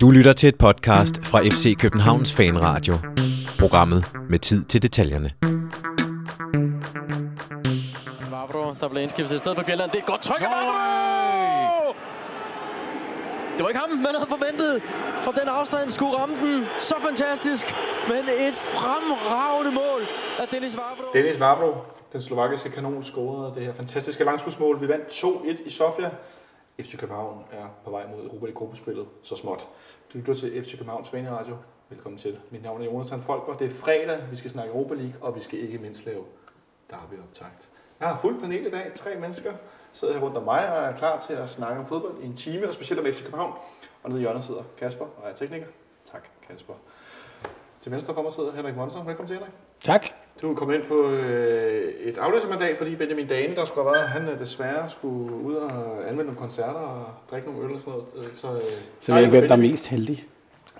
Du lytter til et podcast fra FC Københavns Fanradio. Programmet med tid til detaljerne. Vavro, der blev indskiftet i stedet for Bjelland. Det er et godt tryk af Vavro! Det var ikke ham, man havde forventet. For den afstand skulle ramme den. Så fantastisk. Men et fremragende mål af Dennis Vavro. Dennis Vavro, den slovakiske kanon, scorede det her fantastiske langskudsmål. Vi vandt 2-1 i Sofia. FC København er på vej mod Europa League-gruppespillet så småt. Du lytter til FC Københavns Radio. Velkommen til. Mit navn er Jonas Han Folker. Det er fredag. Vi skal snakke Europa League, og vi skal ikke mindst lave derby-optakt. Jeg har fuldt panel i dag. Tre mennesker sidder her rundt om mig og er klar til at snakke om fodbold i en time, og specielt om FC København. Og nede i hjørnet sidder Kasper og er tekniker. Tak, Kasper. Til venstre for mig sidder Henrik Monsen. Velkommen til, Henrik. Tak. Du er kommet ind på øh, et afløsermandat, fordi Benjamin Dane, der skulle have været, han øh, desværre skulle ud og anvende nogle koncerter og drikke nogle øl og sådan noget. Øh, Så, øh, Så ved jeg, hvem der er mest heldig.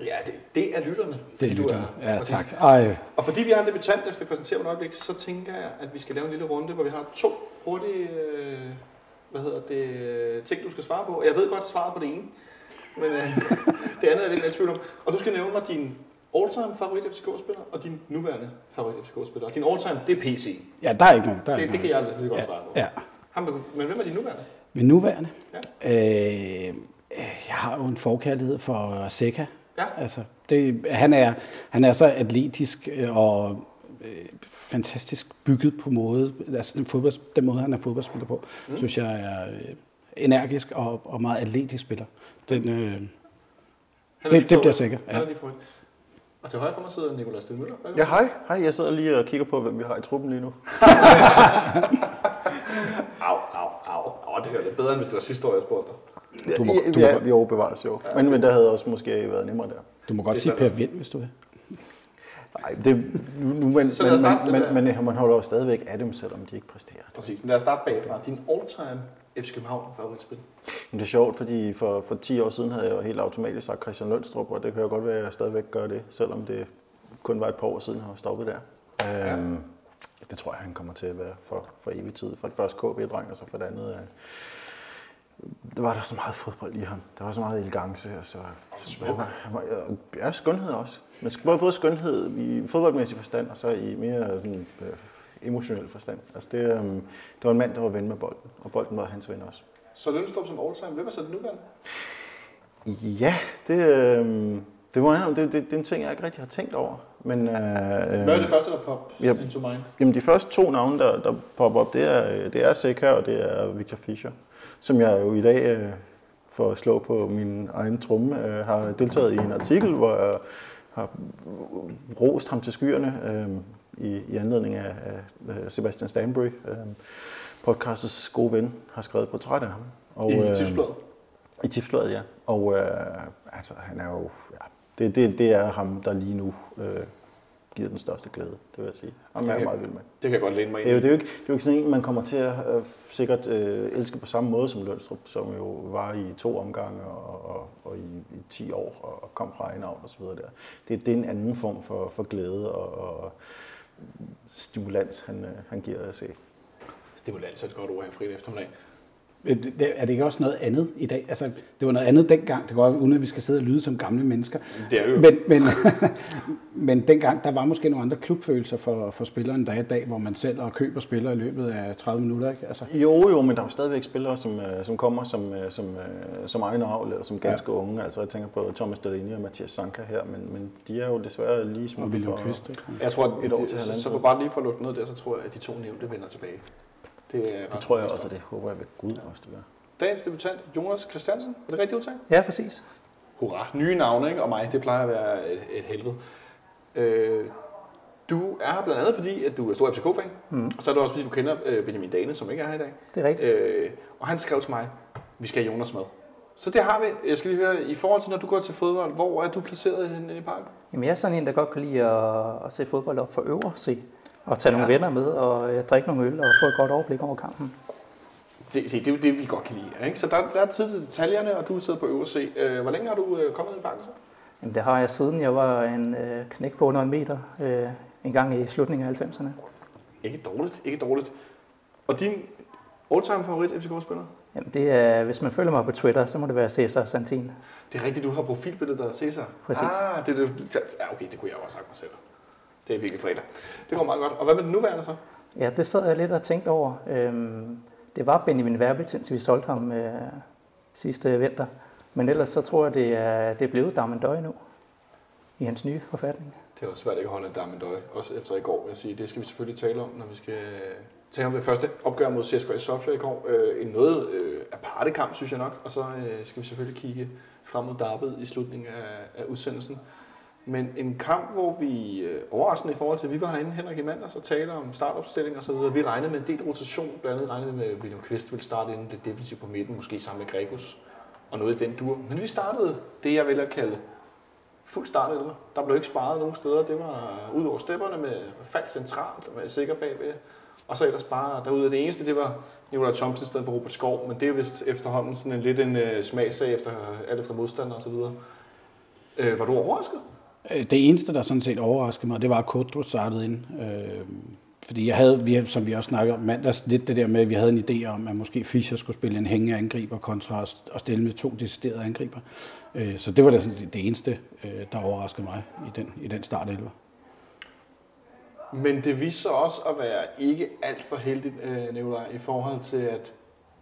Ja, det, det er lytterne. Det er lytterne. Ja, præcis. tak. Ej, Og fordi vi har en debutant, der skal præsentere om et øjeblik, så tænker jeg, at vi skal lave en lille runde, hvor vi har to hurtige øh, hvad hedder det, øh, ting, du skal svare på. Jeg ved godt svaret på det ene, men øh, det andet er jeg lidt mere tvivl om. Og du skal nævne mig din all-time favorit FCK-spiller og din nuværende favorit FCK-spiller. Og din all-time, det er PC. ja, der er ikke nogen. Der er Det, ikke det kan jeg så godt svare på. Ja. Ham, men hvem er din nuværende? Min nuværende? Øh, jeg har jo en forkærlighed for Seca. Ja. Altså, det, han, er, han er så atletisk øh, og øh, fantastisk bygget på måde, altså den, fodbold, den måde, han er fodboldspiller på, mm. synes jeg er øh, energisk og, og meget atletisk spiller. Den, øh, Det- det bliver sikkert, er ja. Og til højre for mig sidder Nikolaj Stenmøller. Ja, hej. Hej, jeg sidder lige og kigger på, hvem vi har i truppen lige nu. Au, au, au. Au, det hører lidt bedre, end hvis det var sidste år, jeg spurgte dig. Du må- ja, du må ja, vi overbevares jo. Men, men der havde også måske været nemmere der. du må godt Det er sige. Per Vind, hvis du vil. Nej, det, nu, nu, men, Så men, men, men, men man holder jo stadigvæk af dem, selvom de ikke præsterer. Præcis. Men lad os starte bagfra. Din all-time FC København favoritspil. Men det er sjovt, fordi for, for 10 år siden havde jeg jo helt automatisk sagt Christian Lønstrup, og det kan jo godt være, at jeg stadigvæk gør det, selvom det kun var et par år siden, jeg har stoppet der. Ja. Øhm, det tror jeg, han kommer til at være for, for evig tid. For det første KB-dreng, og så for det andet... Øh, der var der så meget fodbold i ham. Der var så meget elegance, og så... smuk. Han var, han var, ja, skønhed også. Men både, både skønhed i fodboldmæssig forstand, og så i mere sådan, øh, emotionel forstand. Altså det, øh, det var en mand, der var ven med bolden, og bolden var hans ven også. Så Lønstrup som all-time. Hvem er så den nuværende? Ja, det, øh, det, var, det, det, det er en ting, jeg ikke rigtig har tænkt over. Men, øh, Hvad er det første, der popper Ja. into mind? Jamen, de første to navne, der, der popper op, det er, det er Seca og det er Victor Fischer, som jeg jo i dag, øh, for at slå på min egen tromme, øh, har deltaget i en artikel, hvor jeg har rost ham til skyerne øh, i, i anledning af, af Sebastian Stanbury, øh, podcastets gode ven, har skrevet et portræt af ham. Og, I øh, tipsbladet. I tipsbladet, ja. Og øh, altså, han er jo... Ja, det, det, det er ham, der lige nu øh, giver den største glæde, det vil jeg sige. Ham er jeg Okay. meget vild med. Det kan jeg godt læne mig Det er, jo, ind det, er jo ikke, det er jo ikke sådan en, man kommer til at øh, sikkert øh, elske på samme måde som Lønstrup, som jo var i to omgange og, og, og i, i 10 år og, og kom fra en avn og så videre der. Det, det er en anden form for, for glæde og, og stimulans, han, øh, han giver os af. Stimulans er et godt ord her fri eftermiddag. Øh, Er det ikke også noget andet i dag? Altså, det var noget andet dengang. Det går uden at vi skal sidde og lyde som gamle mennesker. Det er jo- Men, men, men dengang, der var måske nogle andre klubfølelser for, for spilleren, der er i dag, hvor man selv og køber spillere i løbet af 30 minutter. Ikke? Altså, Jo, jo, men der er jo stadigvæk spillere, som, øh, som kommer som, øh, som, som egen avl, eller som ganske ja. unge. Altså, jeg tænker på Thomas Delaney og Mathias Sanka her, men, men de er jo desværre lige og små William for... Kvist. Ikke? Jeg tror, at Et år til så, så for bare lige for at lukke ned der, så tror jeg, at de to nævnte vender tilbage. Det, er Det tror jeg også, og det håber jeg ved Gud også, det gør. Dagens debutant, Jonas Christiansen. Er det rigtigt udtalt? Ja, præcis. Hurra. Nye navne, ikke? Og mig, det plejer at være et, et helvede. Øh, du er her blandt andet, fordi at du er stor FCK-fan. Mm. Og så er det også, fordi du kender øh, Benjamin Dane, som ikke er her i dag. Det er rigtigt. Øh, og han skrev til mig, vi skal have Jonas med. Så det har vi. Jeg skal lige høre, i forhold til, når du går til fodbold, hvor er du placeret henne i parken? Jamen, jeg er sådan en, der godt kan lide at, at se fodbold op for øvre se. Og tage nogle venner med og øh, drikke nogle øl og få et godt overblik over kampen. Det, se, det er jo det, vi godt kan lide. Ikke? Så der, der er tid til detaljerne, og du sidder på øvre C. Øh, hvor længe har du øh, kommet i parken så? Jamen, det har jeg siden jeg var en øh, knæk på under en meter øh, en gang i slutningen af 90'erne. Ikke dårligt, ikke dårligt. Og din all-time favorit FCK-spiller? Jamen, det er, hvis man følger mig på Twitter, så må det være Cesar Santin. Det er rigtigt, du har profilbilledet, der er Cæsar. Præcis. Ah, det, er det, ja, okay, det kunne jeg også have sagt mig selv. Det er virkelig fredag. Det går meget godt. Og hvad med den nuværende så? Ja, det sad jeg lidt og tænkte over. Øhm, det var Benjamin Verbit, indtil vi solgte ham øh, sidste vinter. Men ellers så tror jeg, det er, det er blevet Darmen Døje nu i hans nye forfatning. Det er også svært ikke at holde en Darmen Døje, også efter i går, jeg sige. Det skal vi selvfølgelig tale om, når vi skal tale om det første opgør mod CSKA Sofia i går. Øh, en noget øh, aparte kamp, synes jeg nok. Og så øh, skal vi selvfølgelig kigge frem mod Darbet i slutningen af, af udsendelsen. Men en kamp, hvor vi øh, overraskende i forhold til, at vi var herinde, Henrik i mandags, og taler om startopstilling og så videre. Vi regnede med en del rotation, blandt andet regnede vi med, at William Kvist ville starte inden det defensive på midten, måske sammen med Gregus og noget i den dur. Men vi startede det, jeg vil at kalde fuld start eller Der blev ikke sparet nogen steder. Det var øh, ud over stepperne med falsk centralt og med sikker bagved. Og så ellers bare derude. Det eneste, det var Nicolai Thompson i stedet for Robert Skov, men det er vist efterhånden sådan en lidt en uh, smagsag efter, alt efter modstander og så videre. Øh, var du overrasket? Øh, det eneste, der sådan set overraskede mig, det var, at Kodro startede ind. Øh, fordi jeg havde, vi, som vi også snakkede om mandags, lidt det der med, at vi havde en idé om, at måske Fischer skulle spille en hængende angriber kontra at stille med to deciderede angriber. Øh, så det var da sådan det, eneste, øh, der overraskede mig i den, i den startelver. Men det viste sig også at være ikke alt for heldigt, øh, Nicolaj, i forhold til, at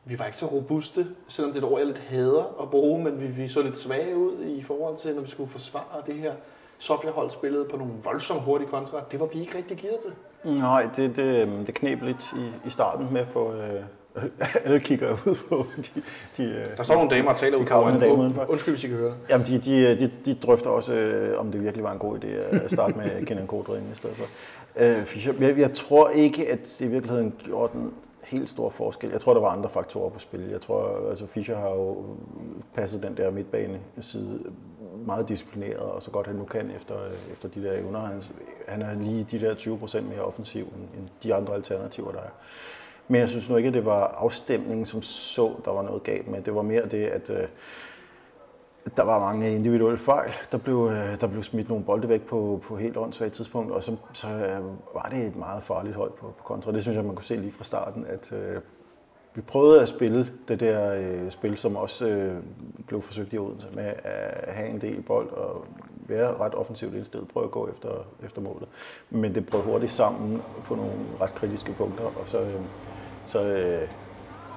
vi var ikke så robuste, selvom det er et ord, jeg lidt hader at bruge, men vi, vi så lidt svage ud i forhold til, når vi skulle forsvare det her. Sofia-hold spillede på nogle voldsomt hurtige kontra. Det var vi ikke rigtig gearet til. Nej, det, det, det knep lidt i, i starten med at få... Øh, alle kigger ud på de, de, øh, Der står nogle damer og taler ud kravlende damer foran. udenfor. Undskyld, hvis I kan høre. Jamen, de, de, de, de drøfter også, øh, om det virkelig var en god idé at starte med Kenan Kodring i stedet for. Øh, Fischer, jeg, jeg tror ikke, at det i virkeligheden gjorde den helt stor forskel. Jeg tror, der var andre faktorer på spil. Jeg tror, altså Fischer har jo passet den der midtbane side meget disciplineret, og så godt han nu kan efter, øh, efter de der evner. Han, han er lige de der 20 procent mere offensiv end, end de andre alternativer, der er. Men jeg synes nu ikke, at det var afstemningen som så, der var noget galt med. Det var mere det, at øh, der var mange individuelle fejl. Der blev, øh, der blev smidt nogle bolde væk på, på helt åndssvagt tidspunkt, og så, så øh, var det et meget farligt hold på, på kontra. Det synes jeg, man kunne se lige fra starten, at øh, vi prøvede at spille det der øh, spil, som også øh, blev forsøgt i Odense, med at have en del bold og være ret offensivt indstillet, prøve at gå efter, efter målet. Men det brød hurtigt sammen på nogle ret kritiske punkter, og så, øh, så, øh,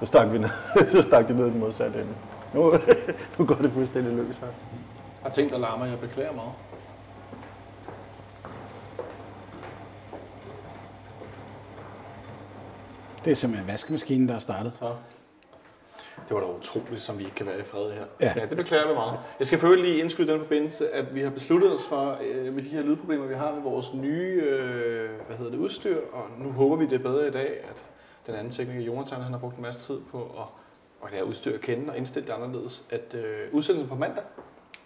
så stak vi ned, så stak det ned i den modsatte ende. Nu, nu går det fuldstændig løs her. Jeg har tænkt at larme, jeg beklager meget. Det er simpelthen vaskemaskinen, der er startet. Så. Det var da utroligt, som vi ikke kan være i fred her. Ja. ja det beklager vi meget. Jeg skal for lige indskyde den forbindelse, at vi har besluttet os for, øh, med de her lydproblemer, vi har med vores nye øh, hvad hedder det, udstyr, og nu håber vi det er bedre i dag, at den anden tekniker, Jonathan, han har brugt en masse tid på at, at lære udstyr at kende og indstille det anderledes. At øh, udsendelsen på mandag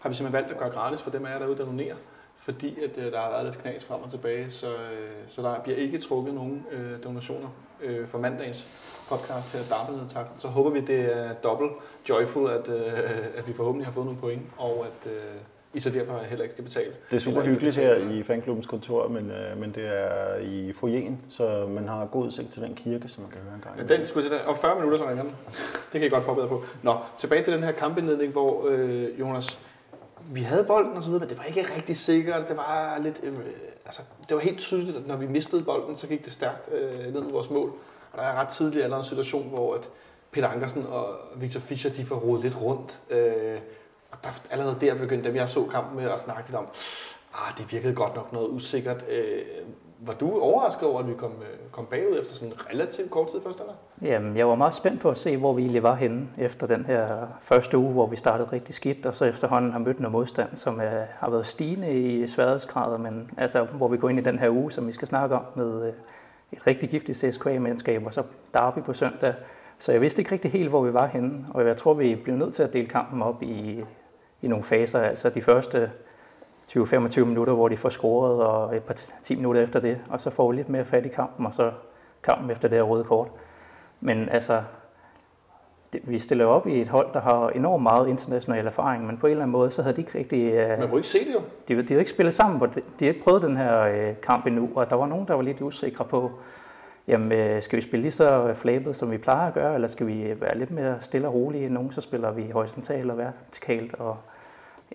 har vi simpelthen valgt at gøre gratis for dem af jer derude, der donerer, fordi at, øh, der har været lidt knas frem og tilbage, så, øh, så der bliver ikke trukket nogen øh, donationer øh, for mandagens podcast her, Darmet tak. Så håber vi, det er dobbelt joyful, at, øh, at vi forhåbentlig har fået nogle point, og at øh, I så derfor heller ikke skal betale. Det er super hyggeligt her i fanklubbens kontor, men, øh, men det er i foyeren, så man har god udsigt til den kirke, som man kan høre en gang. Ja, den skulle til om 40 minutter, så ringer den. Det kan I godt forberede på. Nå, tilbage til den her kampindledning, hvor øh, Jonas, vi havde bolden og så videre, men det var ikke rigtig sikkert. Det var lidt, øh, altså, det var helt tydeligt, at når vi mistede bolden, så gik det stærkt øh, ned mod vores mål. Og der er ret tidligt allerede en situation, hvor at Peter Ankersen og Victor Fischer, de får rodet lidt rundt. Øh, og der, allerede der begyndte dem, jeg så kampen med at snakke lidt om, ah, det virkede godt nok noget usikkert. Øh, var du overrasket over, at vi kom, øh, kom bagud efter sådan relativt kort tid først, eller? Jamen, jeg var meget spændt på at se, hvor vi egentlig var henne efter den her første uge, hvor vi startede rigtig skidt, og så efterhånden har mødt noget modstand, som er, har været stigende i sværhedsgrader, men altså, hvor vi går ind i den her uge, som vi skal snakke om, med øh, et rigtig giftigt CSKA-mandskab, og så Derby på søndag. Så jeg vidste ikke rigtig helt, hvor vi var henne, og jeg tror, vi blev nødt til at dele kampen op i, i nogle faser. Altså de første 20-25 minutter, hvor de får scoret, og et par 10 minutter efter det, og så får vi lidt mere fat i kampen, og så kampen efter det her røde kort. Men altså, det, vi stiller op i et hold, der har enormt meget international erfaring, men på en eller anden måde, så havde de ikke rigtig... Øh, Man må ikke se det jo. de, de har ikke spillet sammen på det. De har ikke prøvet den her øh, kamp endnu, og der var nogen, der var lidt usikre på, jamen, øh, skal vi spille lige så flabet, som vi plejer at gøre, eller skal vi være lidt mere stille og rolige? Nogle så spiller vi horisontalt og vertikalt, og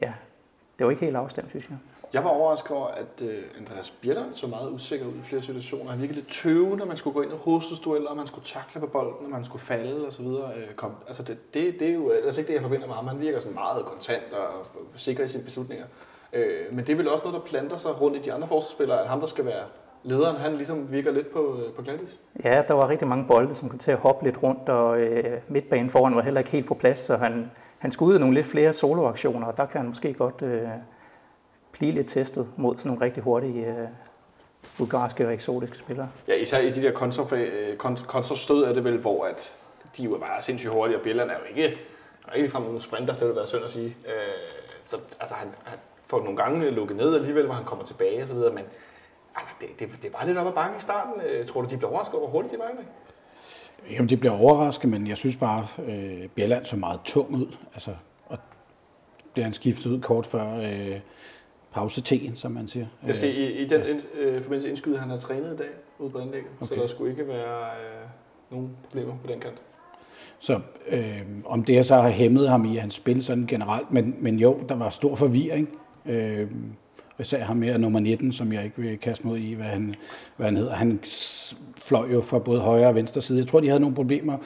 ja, det var ikke helt afstemt, synes jeg. Jeg var overrasket over, at øh, Andreas Bjelland så meget usikker ud i flere situationer. Han virkede lidt tøvende, når man skulle gå ind i hovedstødsdueller, og man skulle takle på bolden, og man skulle falde osv. Øh, kom, altså det, det, det, er jo altså ikke det, jeg forbinder med ham. Han virker sådan meget kontant og sikker i sine beslutninger. Øh, men det er vel også noget, der planter sig rundt i de andre forsvarsspillere, at ham, der skal være lederen, han ligesom virker lidt på, på glatis. Ja, der var rigtig mange bolde, som kom til at hoppe lidt rundt, og øh, midtbanen foran var heller ikke helt på plads, så han, han skulle ud af nogle lidt flere soloaktioner, og der kan han måske godt øh, blive lidt testet mod sådan nogle rigtig hurtige øh, bulgarske og eksotiske spillere. Ja, især i de der kontrastød kontra er det vel, hvor at de jo er bare sindssygt hurtige, og Bjelland er jo ikke, er ikke frem nogen sprinter, det vil være synd at sige. Øh, så altså, han, han får nogle gange lukket ned alligevel, hvor han kommer tilbage og så videre, men det, det, det var lidt op ad bakke i starten. Øh, tror du, de blev overrasket over, hvor hurtigt de var egentlig? Jamen, det bliver overrasket, men jeg synes bare, øh, Bjelland så meget tung ud. Altså, og bliver han skiftet ud kort før øh, pauseteen, som man siger. Jeg skal i, i den ja. øh, forbindelse indskyde, at han har trænet i dag ude på anlægget, okay. så der skulle ikke være øh, nogen problemer på den kant. Så øh, om det så har hæmmet ham i hans spil sådan generelt, men, men jo, der var stor forvirring. Øh, især ham med nummer 19, som jeg ikke vil kaste mod i, hvad han, hvad han hedder. Han fløj jo fra både højre og venstre side. Jeg tror, de havde nogle problemer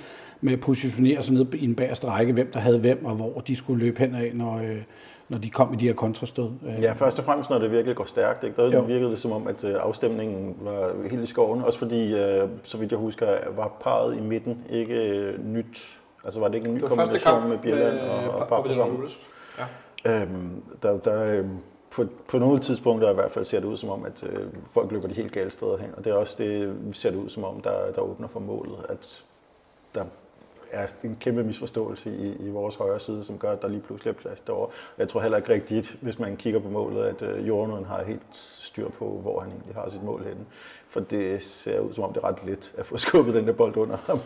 med at positionere sig ned i en bagerste række, hvem der havde hvem, og hvor de skulle løbe hen af, når, øh, når de kom i de her kontrastød. Ja, først og fremmest, når det virkelig går stærkt. Ikke? Der jo. virkede det som om, at øh, afstemningen var helt i skoven. Også fordi, øh, så vidt jeg husker, var parret i midten ikke nyt. Altså var det ikke en ny kombination med Bjelland og, og Parpazon? Ja. Øhm, der, der, øhm, på, på nogle tidspunkter i hvert fald ser det ud som om, at øh, folk løber de helt gale steder hen. Og det er også det, ser det ud som om, der, der åbner for målet. At der er en kæmpe misforståelse i, i vores højre side, som gør, at der lige pludselig er plads derovre. Jeg tror heller ikke rigtigt, hvis man kigger på målet, at øh, Jordan har helt styr på, hvor han egentlig har sit mål henne. For det ser ud som om, det er ret let at få skubbet den der bold under ham.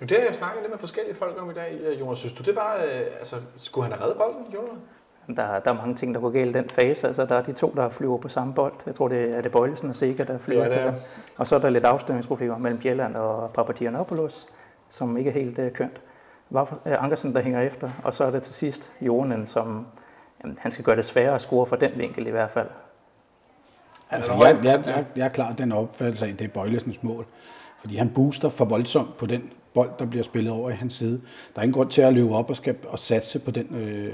Det har jeg snakket lidt med forskellige folk om i dag, øh, Jonas. Synes du, det var, øh, altså, skulle han have reddet bolden, Jonas? Der, der er mange ting, der går galt i den fase. Altså, der er de to, der flyver på samme bold. Jeg tror, det er det Bøjlesen og Sega, der flyver ja, det er. Og så er der lidt afstemningsproblemer mellem Bjelland og Papagiannopoulos, som ikke er helt uh, kønt. Uh, Ankersen, der hænger efter. Og så er det til sidst Jonen, som jamen, han skal gøre det sværere at score fra den vinkel i hvert fald. Altså, jeg, jeg, jeg, jeg er klar den opfattelse af, at det er Bøjlesens mål. Fordi han booster for voldsomt på den bold, der bliver spillet over i hans side. Der er ingen grund til at løbe op og, skal, og satse på den, øh,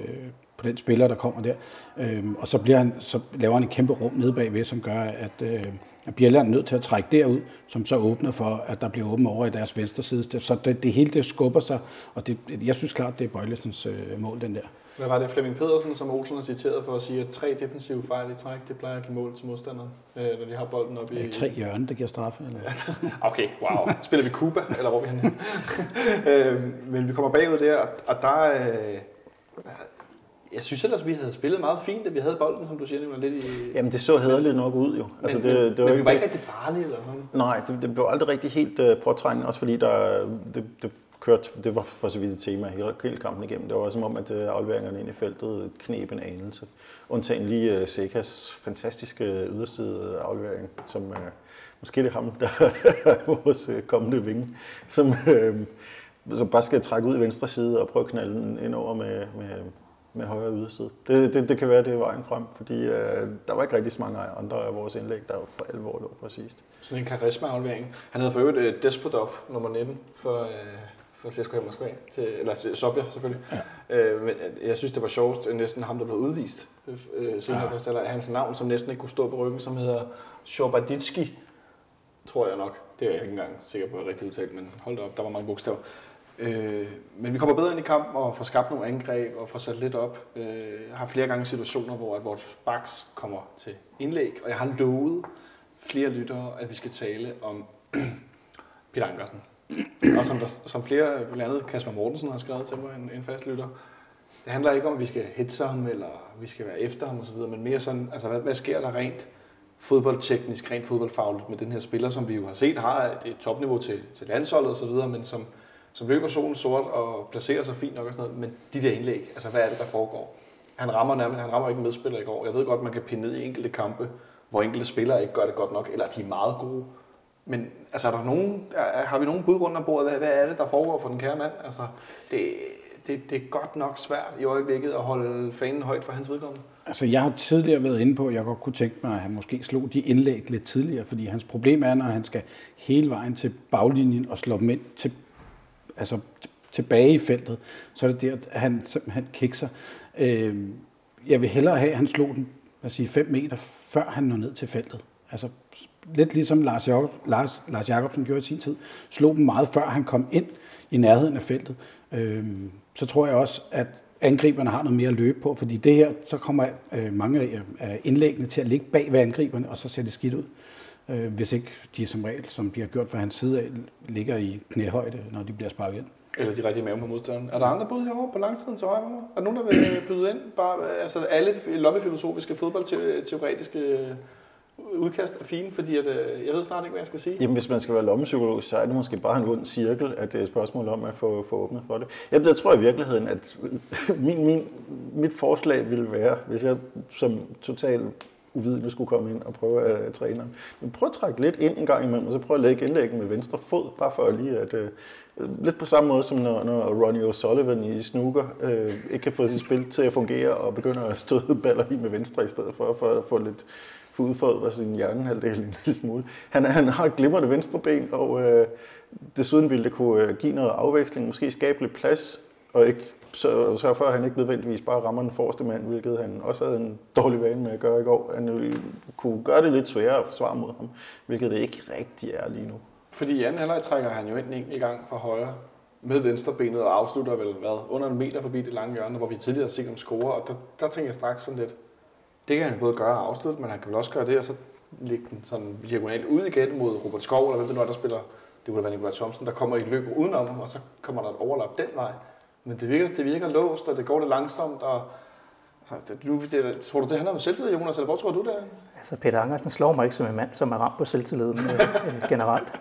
den spiller, der kommer der. Øhm, og så, bliver han, så laver han et kæmpe rum nede bagved, som gør, at, øh, at Bjelland er nødt til at trække derud, som så åbner for, at der bliver åbent over i deres venstre side. Så det, det hele det skubber sig, og det, jeg synes klart, det er Bøjlesens øh, mål, den der. Hvad var det Flemming Pedersen, som Olsen har citeret for at sige, at tre defensive fejl i træk, det plejer at give mål til modstandere, øh, når de har bolden op i... Er tre hjørne, der giver straffe? Eller? okay, wow. Spiller vi Cuba, eller hvor vi henne? øh, men vi kommer bagud der, og der... Øh, jeg synes ellers, vi havde spillet meget fint, da vi havde bolden, som du siger, det lidt i... Jamen, det så hederligt nok ud, jo. Men, altså, det, det var men vi var ikke rigtig farlige, eller sådan? Nej, det, det blev aldrig rigtig helt uh, påtrængende, også fordi der, det, det kørte, det var for så vidt et tema hele, hele kampen igennem. Det var som om, at uh, afleveringerne ind i feltet knep en anelse. Undtagen lige uh, Sekas fantastiske yderside aflevering, som uh, måske det er ham, der er vores uh, kommende vinge, som, uh, som bare skal trække ud i venstre side og prøve at knalde den ind over med, med med højre yderside. Det, det, det kan være, det er vejen frem, fordi øh, der var ikke rigtig så mange andre af vores indlæg, der var for alvor lå præcist. Sådan en karisma-aflevering. Han havde for øvrigt uh, Despodov, nummer 19, for, uh, for CSKA Moskva, til, eller Sofia selvfølgelig. Ja. Uh, men jeg synes, det var sjovest, næsten ham, der blev udvist uh, senere ja. først, eller hans navn, som næsten ikke kunne stå på ryggen, som hedder Shobaditski, tror jeg nok. Det er jeg ikke engang sikker på, at jeg rigtig udtalt, men hold da op, der var mange bogstaver. Øh, men vi kommer bedre ind i kampen og får skabt nogle angreb og får sat lidt op. Øh, har flere gange situationer, hvor at vores backs kommer til indlæg, og jeg har lovet flere lyttere, at vi skal tale om Peter Ankersen. og som, der, som flere, blandt andet Kasper Mortensen har skrevet til mig, en, en fast lytter, det handler ikke om, at vi skal hetse ham, eller vi skal være efter ham osv., men mere sådan, altså hvad, hvad sker der rent fodboldteknisk, rent fodboldfagligt med den her spiller, som vi jo har set har et topniveau til, til landsholdet osv., men som som løber solen sort og placerer sig fint nok og sådan noget, men de der indlæg, altså hvad er det, der foregår? Han rammer nærmest, han rammer ikke medspiller i går. Jeg ved godt, man kan pinde ned i enkelte kampe, hvor enkelte spillere ikke gør det godt nok, eller de er meget gode. Men altså, er der nogen, er, har vi nogen bud rundt om bordet? Hvad, hvad er det, der foregår for den kære mand? Altså, det, det, det er godt nok svært i øjeblikket at holde fanen højt for hans vedkommende. Altså, jeg har tidligere været inde på, at jeg godt kunne tænke mig, at han måske slog de indlæg lidt tidligere, fordi hans problem er, når han skal hele vejen til baglinjen og slå dem ind til, altså, tilbage i feltet, så er det der, at han simpelthen kikser. Øh, jeg vil hellere have, at han slog den lad os sige, 5 meter, før han når ned til feltet. Altså lidt ligesom Lars, Jacob, Lars, Lars Jacobsen gjorde i sin tid, slog dem meget før han kom ind i nærheden af feltet. Øh, så tror jeg også, at angriberne har noget mere at løbe på, fordi det her, så kommer øh, mange af indlæggene til at ligge bag ved angriberne, og så ser det skidt ud. Øh, hvis ikke de som regel, som de har gjort fra hans side af, ligger i knæhøjde, når de bliver sparket ind. Eller de rigtige mave på modstanderen. Er der andre bud herovre på langtiden til højre? Er der nogen, der vil byde ind? Bare, altså alle lobbyfilosofiske fodboldteoretiske udkast er fine, fordi at, øh, jeg ved snart ikke, hvad jeg skal sige. Jamen, hvis man skal være lommepsykolog, så er det måske bare en ond cirkel, at det er et spørgsmål om at få, få åbnet for det. Jeg, jeg tror i virkeligheden, at min, min, mit forslag ville være, hvis jeg som total uvidende skulle komme ind og prøve at træne ham. Men prøv at trække lidt ind en gang imellem, og så prøv at lægge indlæggen med venstre fod, bare for lige at... Øh, lidt på samme måde som når, når Ronnie O'Sullivan i snooker øh, ikke kan få sit spil til at fungere og begynder at støde baller i med venstre i stedet for, for at få lidt få udfordret sin hjernehalvdel en lille smule. Han, han har et glimrende venstre ben, og øh, desuden ville det kunne øh, give noget afveksling, måske skabe lidt plads, og ikke så sørge for, at han ikke nødvendigvis bare rammer den forreste mand, hvilket han også havde en dårlig vane med at gøre i går. Han ville kunne gøre det lidt sværere at forsvare mod ham, hvilket det ikke rigtig er lige nu. Fordi i anden halvleg trækker han jo ind i gang for højre med venstrebenet og afslutter vel hvad, under en meter forbi det lange hjørne, hvor vi tidligere har set ham score, og der, der tænker jeg straks sådan lidt, det kan han både gøre og afslutte, men han kan vel også gøre det, og så lægge den sådan diagonalt ud igen mod Robert Skov, eller hvem det nu er, der spiller, det kunne være Nikolaj Thomsen, der kommer i et løb udenom ham, og så kommer der et overlap den vej. Men det virker, det virker låst, og det går det langsomt, og altså, det, nu, det, tror du, det handler om selvtillid, Jonas, eller hvor tror du det er? Altså, Peter Angersen slår mig ikke som en mand, som er ramt på selvtilliden øh, generelt.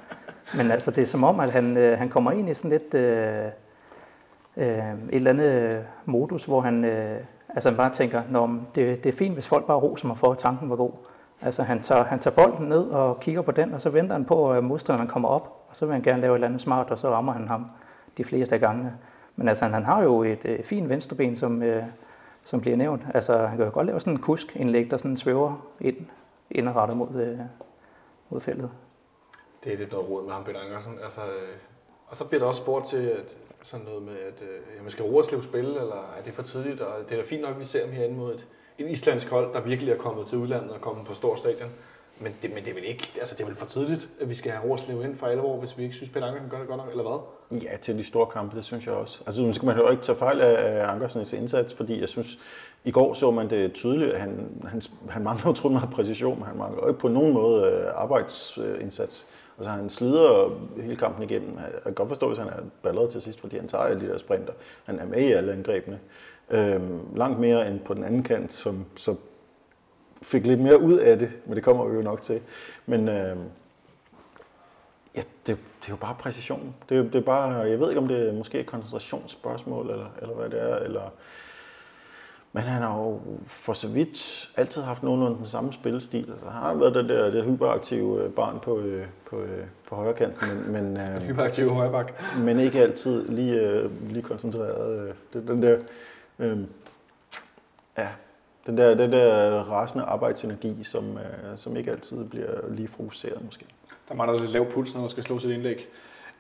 Men altså, det er som om, at han, øh, han kommer ind i sådan lidt øh, øh, et eller andet øh, modus, hvor han, øh, altså, han bare tænker, Nå, det, det er fint, hvis folk bare roser mig for, at tanken var god. Altså, han tager, han tager bolden ned og kigger på den, og så venter han på, at modstanderen kommer op, og så vil han gerne lave et eller andet smart, og så rammer han ham de fleste gange. Men altså, han har jo et øh, fint venstreben, som, øh, som bliver nævnt. Altså, han kan jo godt lave sådan en kusk-indlæg, der sådan svæver ind, indrettet mod, øh, mod feltet. Det er lidt noget råd med ham, Peter Angersen. Altså, øh, og så bliver der også spurgt til at, sådan noget med, at øh, man skal Roerslev spille, eller er det for tidligt? Og det er da fint nok, at vi ser ham herinde mod et, et islandsk hold, der virkelig er kommet til udlandet og kommet på stor stadion. Men det, men det er vel ikke, altså det er vel for tidligt, at vi skal have Roerslev ind for alvor, hvis vi ikke synes, Peter Ankersen gør det godt nok, eller hvad? Ja, til de store kampe, det synes jeg også. Altså nu skal man jo ikke tage fejl af Ankersens indsats, fordi jeg synes, i går så man det tydeligt, at han, han, han mangler utrolig meget præcision, men han mangler ikke på nogen måde øh, arbejdsindsats. Altså han slider hele kampen igennem. Jeg kan godt forstå, hvis han er balleret til sidst, fordi han tager alle de der sprinter. Han er med i alle angrebene. Øhm, langt mere end på den anden kant, som så fik lidt mere ud af det, men det kommer vi jo nok til. Men øh, ja, det, det er jo bare præcision. Det, det er bare, jeg ved ikke, om det er måske et koncentrationsspørgsmål, eller, eller hvad det er, eller... Men han har jo for så vidt altid haft nogenlunde den samme spillestil. Altså, han har været det der det hyperaktive øh, barn på, øh, på, øh, på højre kant, men, men, øh, hyperaktive højre men ikke altid lige, lige koncentreret. Det, den der, øh, ja, den der, den der rasende arbejdsenergi, som, øh, som ikke altid bliver lige fokuseret måske. Der mangler lidt lav puls, når der skal slå sit indlæg.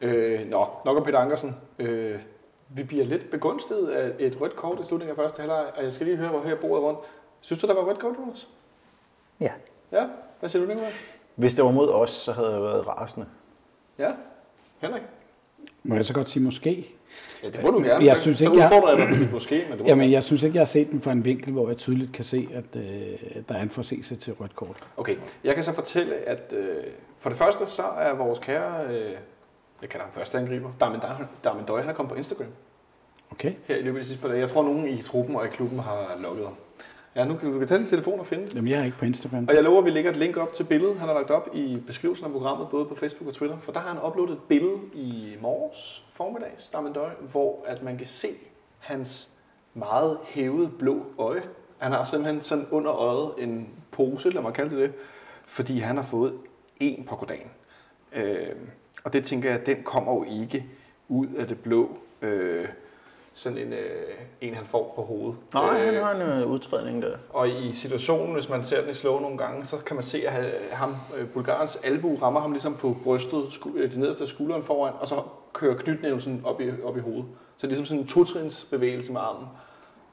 Øh, nå, nok om Peter Ankersen. Øh, vi bliver lidt begunstiget af et rødt kort i slutningen af første halvleg, og jeg skal lige høre, hvor her bordet rundt. Synes du, der var rødt kort, Jonas? Ja. Ja? Hvad siger du, Nicolai? Hvis det var mod os, så havde jeg været rasende. Ja? Henrik? Må jeg så godt sige måske? Ja, det må du gerne. Jeg så, synes så ikke, udfordrer jeg dig måske. Men du Jamen, jeg synes ikke, jeg har set den fra en vinkel, hvor jeg tydeligt kan se, at øh, der er en forseelse til rødt kort. Okay, jeg kan så fortælle, at øh, for det første, så er vores kære, øh, jeg kalder ham første angriber, Darmen Døj, han er kommet på Instagram. Okay. Her i løbet af de sidste par dage. Jeg tror, nogen i truppen og i klubben har logget ham. Ja, nu kan du kan tage sin telefon og finde det. Jamen, jeg er ikke på Instagram. Og jeg lover, at vi lægger et link op til billedet, han har lagt op i beskrivelsen af programmet, både på Facebook og Twitter. For der har han uploadet et billede i morges formiddags, Damendøj, hvor at man kan se hans meget hævede blå øje. Han har simpelthen sådan under øjet en pose, lad mig kalde det det, fordi han har fået en på kodagen. Øh, og det tænker jeg, den kommer jo ikke ud af det blå. Øh, sådan en, øh, en, han får på hovedet. Nej, øh, han har en øh, udtrædning der. Og i situationen, hvis man ser den i slow nogle gange, så kan man se, at han- ham, øh, Bulgarens albu rammer ham ligesom på brystet, sku- øh, det nederste af skulderen foran, og så kører knytnæven sådan op i, op i hovedet. Så det er ligesom sådan en totrins bevægelse med armen.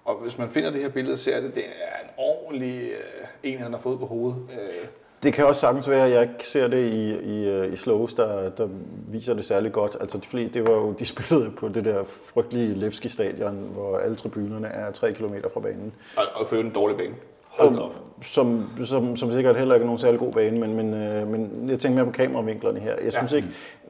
Og hvis man finder det her billede og ser det, det er en ordentlig øh, en, han har fået på hovedet. Øh, Det kan også sagtens være, at jeg ikke ser det i, i, øh, i slows, der, der viser det særlig godt. Altså, de, fordi det var jo, de spillede på det der frygtelige Levski stadion, hvor alle tribunerne er 3 km fra banen. og, og føre en dårlig bane. Hold op. Som, som, som sikkert heller ikke er nogen særlig god bane, men, men, øh, men jeg tænker mere på kameravinklerne her. Jeg synes Ja. ikke,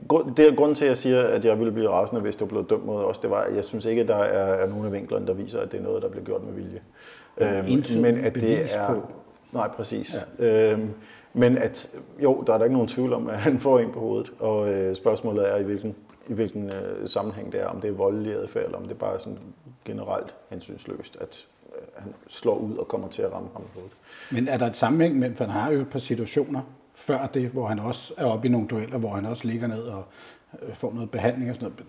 grund- det er grunden til, at jeg siger, at jeg ville blive rasende, hvis det var blevet dømt mod os, det var, at jeg synes ikke, at der er, er nogen af vinklerne, der viser, at det er noget, der bliver gjort med vilje. Øhm, entydigt bevis på. Nej, præcis. Ja. Øhm, men at, jo, der er der ikke nogen tvivl om, at han får en på hovedet, og øh, spørgsmålet er, i hvilken, i hvilken øh, sammenhæng det er, om det er voldelig adfærd, eller om det bare er sådan generelt hensynsløst, at øh, han slår ud og kommer til at ramme ham på hovedet. Men er der et sammenhæng mellem, for han har jo et par situationer før det, hvor han også er oppe i nogle dueller, hvor han også ligger ned og øh, får noget behandling og sådan noget.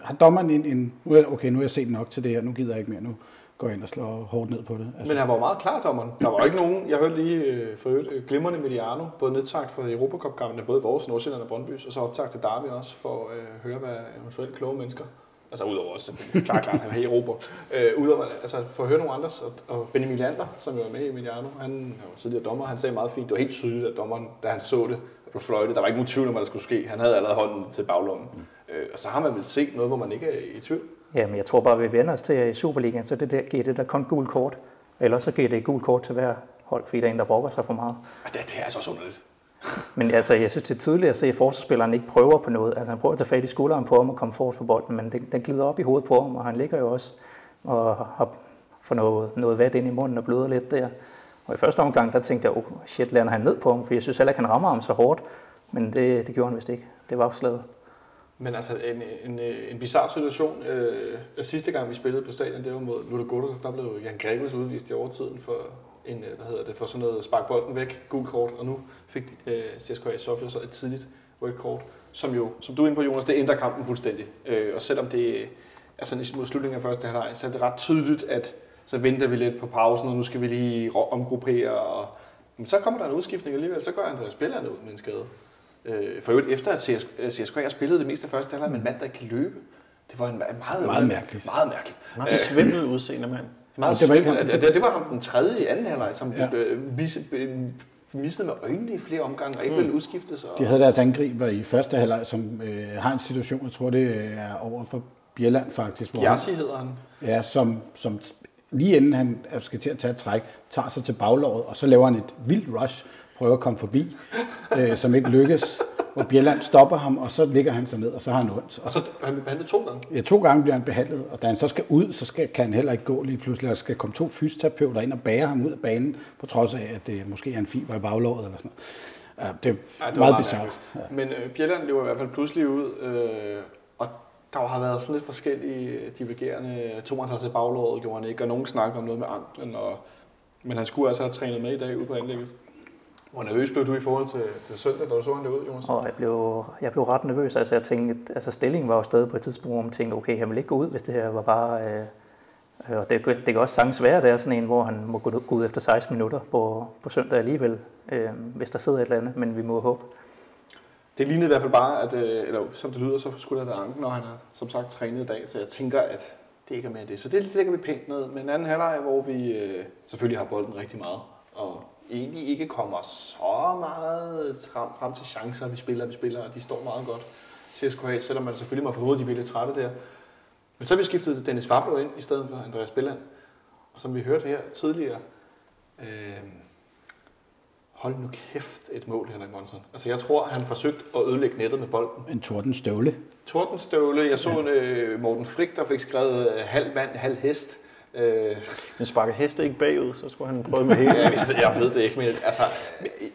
Har dommeren en, en nu er, okay, nu har jeg set nok til det her, nu gider jeg ikke mere, nu går ind og slår hårdt ned på det. Altså, Men han var meget klar, dommeren. Der var ikke nogen, jeg hørte lige øh, for øvrigt, øh, glimrende Mediano, både nedtagt for Europacup-kampene, både vores, Nordsjælland og Brøndbys, og så optagt til Derby også, for at øh, høre, hvad eventuelt kloge mennesker, altså udover os, klart, klart, han er i Europa, øh, udover, altså for at høre nogle andres, og, og Benjamin Lander, som jo er med i Mediano, han er jo tidligere dommer, han sagde meget fint, det var helt tydeligt, at dommeren, da han så det, blev fløjtet, der var ikke nogen tvivl om, hvad der skulle ske. Han havde allerede hånden til baglommen. Øh, og så har man vel set noget, hvor man ikke er i tvivl. Jamen, jeg tror bare, vi vender os til, at i Superligaen, så det der, giver det der kun gul kort. Eller så giver det et gul kort til hver hold, fordi der er en, der brokker sig for meget. Og det, det er altså også underligt. Men altså, jeg synes, det er tydeligt at se, at forsvarsspilleren ikke prøver på noget. Altså, han prøver at tage fat i skulderen på ham og komme forrest på bolden, men den, den glider op i hovedet på ham, og han ligger jo også og har får noget, noget vand ind i munden og bløder lidt der. Og i første omgang, der tænkte jeg, oh shit, lander han ned på ham, for jeg synes heller ikke, han rammer ham så hårdt. Men det, det gjorde han vist ikke. Det var slaget. Men altså, en, en, en bizarre situation. Øh, sidste gang, vi spillede på stadion, det var mod Ludo Gottes, der blev Jan Gregus udvist i overtiden for, en, øh, hvad hedder det, for sådan noget spark bolden væk, gul kort, og nu fik øh, CSKA Sofia så et tidligt rødt kort, som jo, som du er inde på, Jonas, det ændrer kampen fuldstændig. Øh, og selvom det er sådan mod slutningen af første halvleg, så er det ret tydeligt, at så venter vi lidt på pausen, og nu skal vi lige omgruppere, og men så kommer der en udskiftning alligevel, så går Andreas Bellerne ud med en skade. Øh, for øvrigt efter at CS, CSKA spillede det meste af første halvleg med en mand, der ikke kan løbe. Det var en meget, Meget mærkeligt. Meget mærkeligt. Meget svimmel udseende mand. Meget det var ikke- det, det, var ham den tredje i anden halvleg, som Ja. øh, missede, øh, med øjnene i flere omgange, og ikke ville udskiftes. Og... De havde deres angriber i første halvleg, som øh, har en situation, jeg tror det er over for Bjelland faktisk, hvor Giassi hedder han. ja, som, som lige inden han skal til at tage et træk, tager sig til baglåret, og så laver han et vildt rush, prøver at komme forbi, øh, som ikke lykkes, hvor Bjelland stopper ham, og så ligger han sig ned, og så har han ondt. Og Og så han blev behandlet to gange. Ja, to gange bliver han behandlet, og da han så skal ud, så skal, kan han heller ikke gå lige pludselig. Der skal komme to fysioterapeuter ind og bære ham ud af banen, på trods af, at det måske er en fiber i baglåret eller sådan noget. Ja, det er Ej, ja, det meget bizarrt. mærkeligt. Men øh, Bjelland løber i hvert fald pludselig ud, øh, og der har været sådan lidt forskellige divergerende. Han sig til baglåret, gjorde han ikke, og nogen snakker om noget med anklen, og, men han skulle altså have trænet med i dag ude på anlægget. Hvor nervøs blev du i forhold til, til søndag, da du så han det ud, Jonas? Og jeg blev, jeg blev ret nervøs. Altså, jeg tænkte, altså stillingen var jo stadig på et tidspunkt, hvor man tænkte, okay, han vil ikke gå ud, hvis det her var bare... Øh, og det, det kan også sagtens være, at det er sådan en, hvor han må gå, gå ud efter 16 minutter på, på søndag alligevel, øh, hvis der sidder et eller andet, men vi må håbe. Det lignede i hvert fald bare, at, øh, eller som det lyder, så skulle der været anken, og han har som sagt trænet i dag, så jeg tænker, at det ikke er med det. Så det lægger vi pænt ned. Men anden halvleg, hvor vi øh, selvfølgelig har bolden rigtig meget, og egentlig ikke kommer så meget frem, frem til chancer. Vi spiller, vi spiller, og de står meget godt. CSKA, selvom man selvfølgelig må formode, at de bliver lidt trætte der. Men så har vi skiftet Dennis Faflo ind, i stedet for Andreas Billand. Og som vi hørte her tidligere, øh, hold nu kæft et mål, Henrik Monson. Altså jeg tror, han forsøgte at ødelægge nettet med bolden. En torden støvle. Tordenstøvle, jeg så en øh, Morten Frik, der fik skrevet øh, halv mand, halv hest. Øh, Men sparker heste ikke bagud, så skulle han prøve med hele. jeg, ved, jeg ved det ikke, men altså,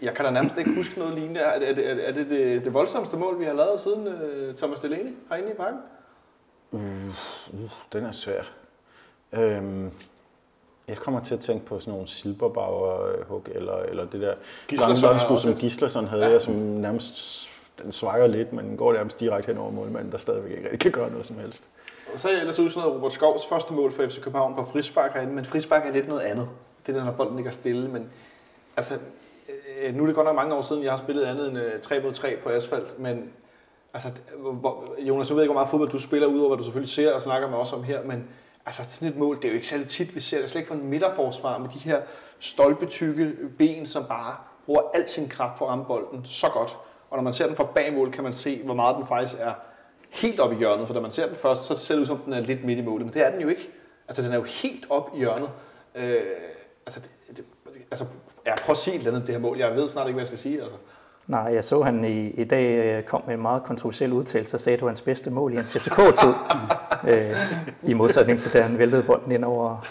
jeg kan da nærmest ikke huske noget lignende. Er det er det, er det, det, det voldsomste mål, vi har lavet siden øh, Thomas Delaney herinde i parken? Uh, den er svær. Øhm, jeg kommer til at tænke på sådan nogle silberbauer hug, eller, eller det der også som. Gislason havde, Ja. som nærmest den svanger lidt, men den går nærmest direkte hen over målmanden, der stadigvæk ikke rigtig kan gøre noget som helst. Så er jeg ellers ud sådan noget Robert Skovs første mål for FC København på frispark herinde, men frispark er lidt noget andet. Det er der, når bolden ligger stille, men altså, øh, nu er det godt nok mange år siden, jeg har spillet andet end øh, 3 mod 3 på asfalt, men altså, hvor, Jonas, jeg ved ikke, hvor meget fodbold du spiller, udover hvad du selvfølgelig ser og snakker med os om her, men altså sådan et mål, det er jo ikke særlig tit, vi ser det slet ikke for en midterforsvar med de her stolpetykke ben, som bare bruger al sin kraft på rambolden så godt. Og når man ser den fra bagmål, kan man se, hvor meget den faktisk er helt op i hjørnet. For da man ser den først, så ser det ud som, den er lidt midt i målet. Men det er den jo ikke. Altså, den er jo helt op i hjørnet. Øh, altså, det, det, altså, ja, prøv at sige et eller andet, det her mål. Jeg ved snart ikke, hvad jeg skal sige. Altså. Nej, jeg så han i, i dag øh, kom med en meget kontroversiel udtalelse og sagde, at det var hans bedste mål i hans FCK-tid. øh, I modsætning til, da han væltede bolden ind over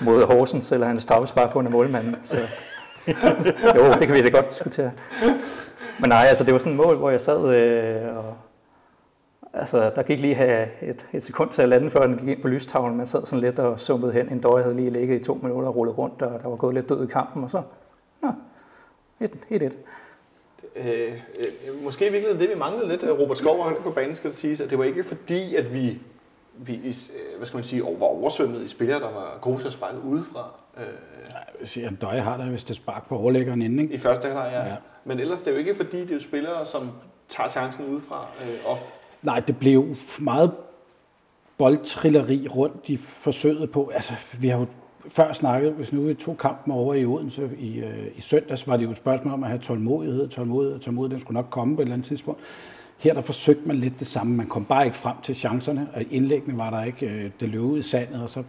mod Horsens, eller han straffespark under målmanden. Så, jo, det kan vi da godt diskutere. Men nej, altså det var sådan et mål, hvor jeg sad øh, og Altså, der gik lige have et, et sekund til at lande, før den gik ind på lystavlen. Man sad sådan lidt og sumpede hen. En døje havde lige ligget i to minutter og rullet rundt, og der var gået lidt død i kampen, og så, ja, 1-1. Øh, øh, måske i virkeligheden det, vi manglede lidt. Robert Skov på banen, skal det siges, at det var ikke fordi, at vi, vi øh, hvad skal man sige, var oversvømmet i spillere, der var gode til at sparke udefra. Øh, ja, Døje har da vist det spark på overlæggeren inden, ikke? I første halvleg, ja. ja. Men ellers det er jo ikke fordi, det er jo spillere, som tager chancen udefra øh, ofte. Nej, det blev meget boldtrilleri rundt i forsøget på. Altså, vi har jo før snakket, hvis nu vi tog kampen over i Odense i, øh, i søndags, var det jo et spørgsmål om at have tålmodighed, tålmodighed, tålmodighed, den skulle nok komme på et eller andet tidspunkt. Her der forsøgte man lidt det samme. Man kom bare ikke frem til chancerne, og indlæggene var der ikke. Øh, det løb ud i sandet, og så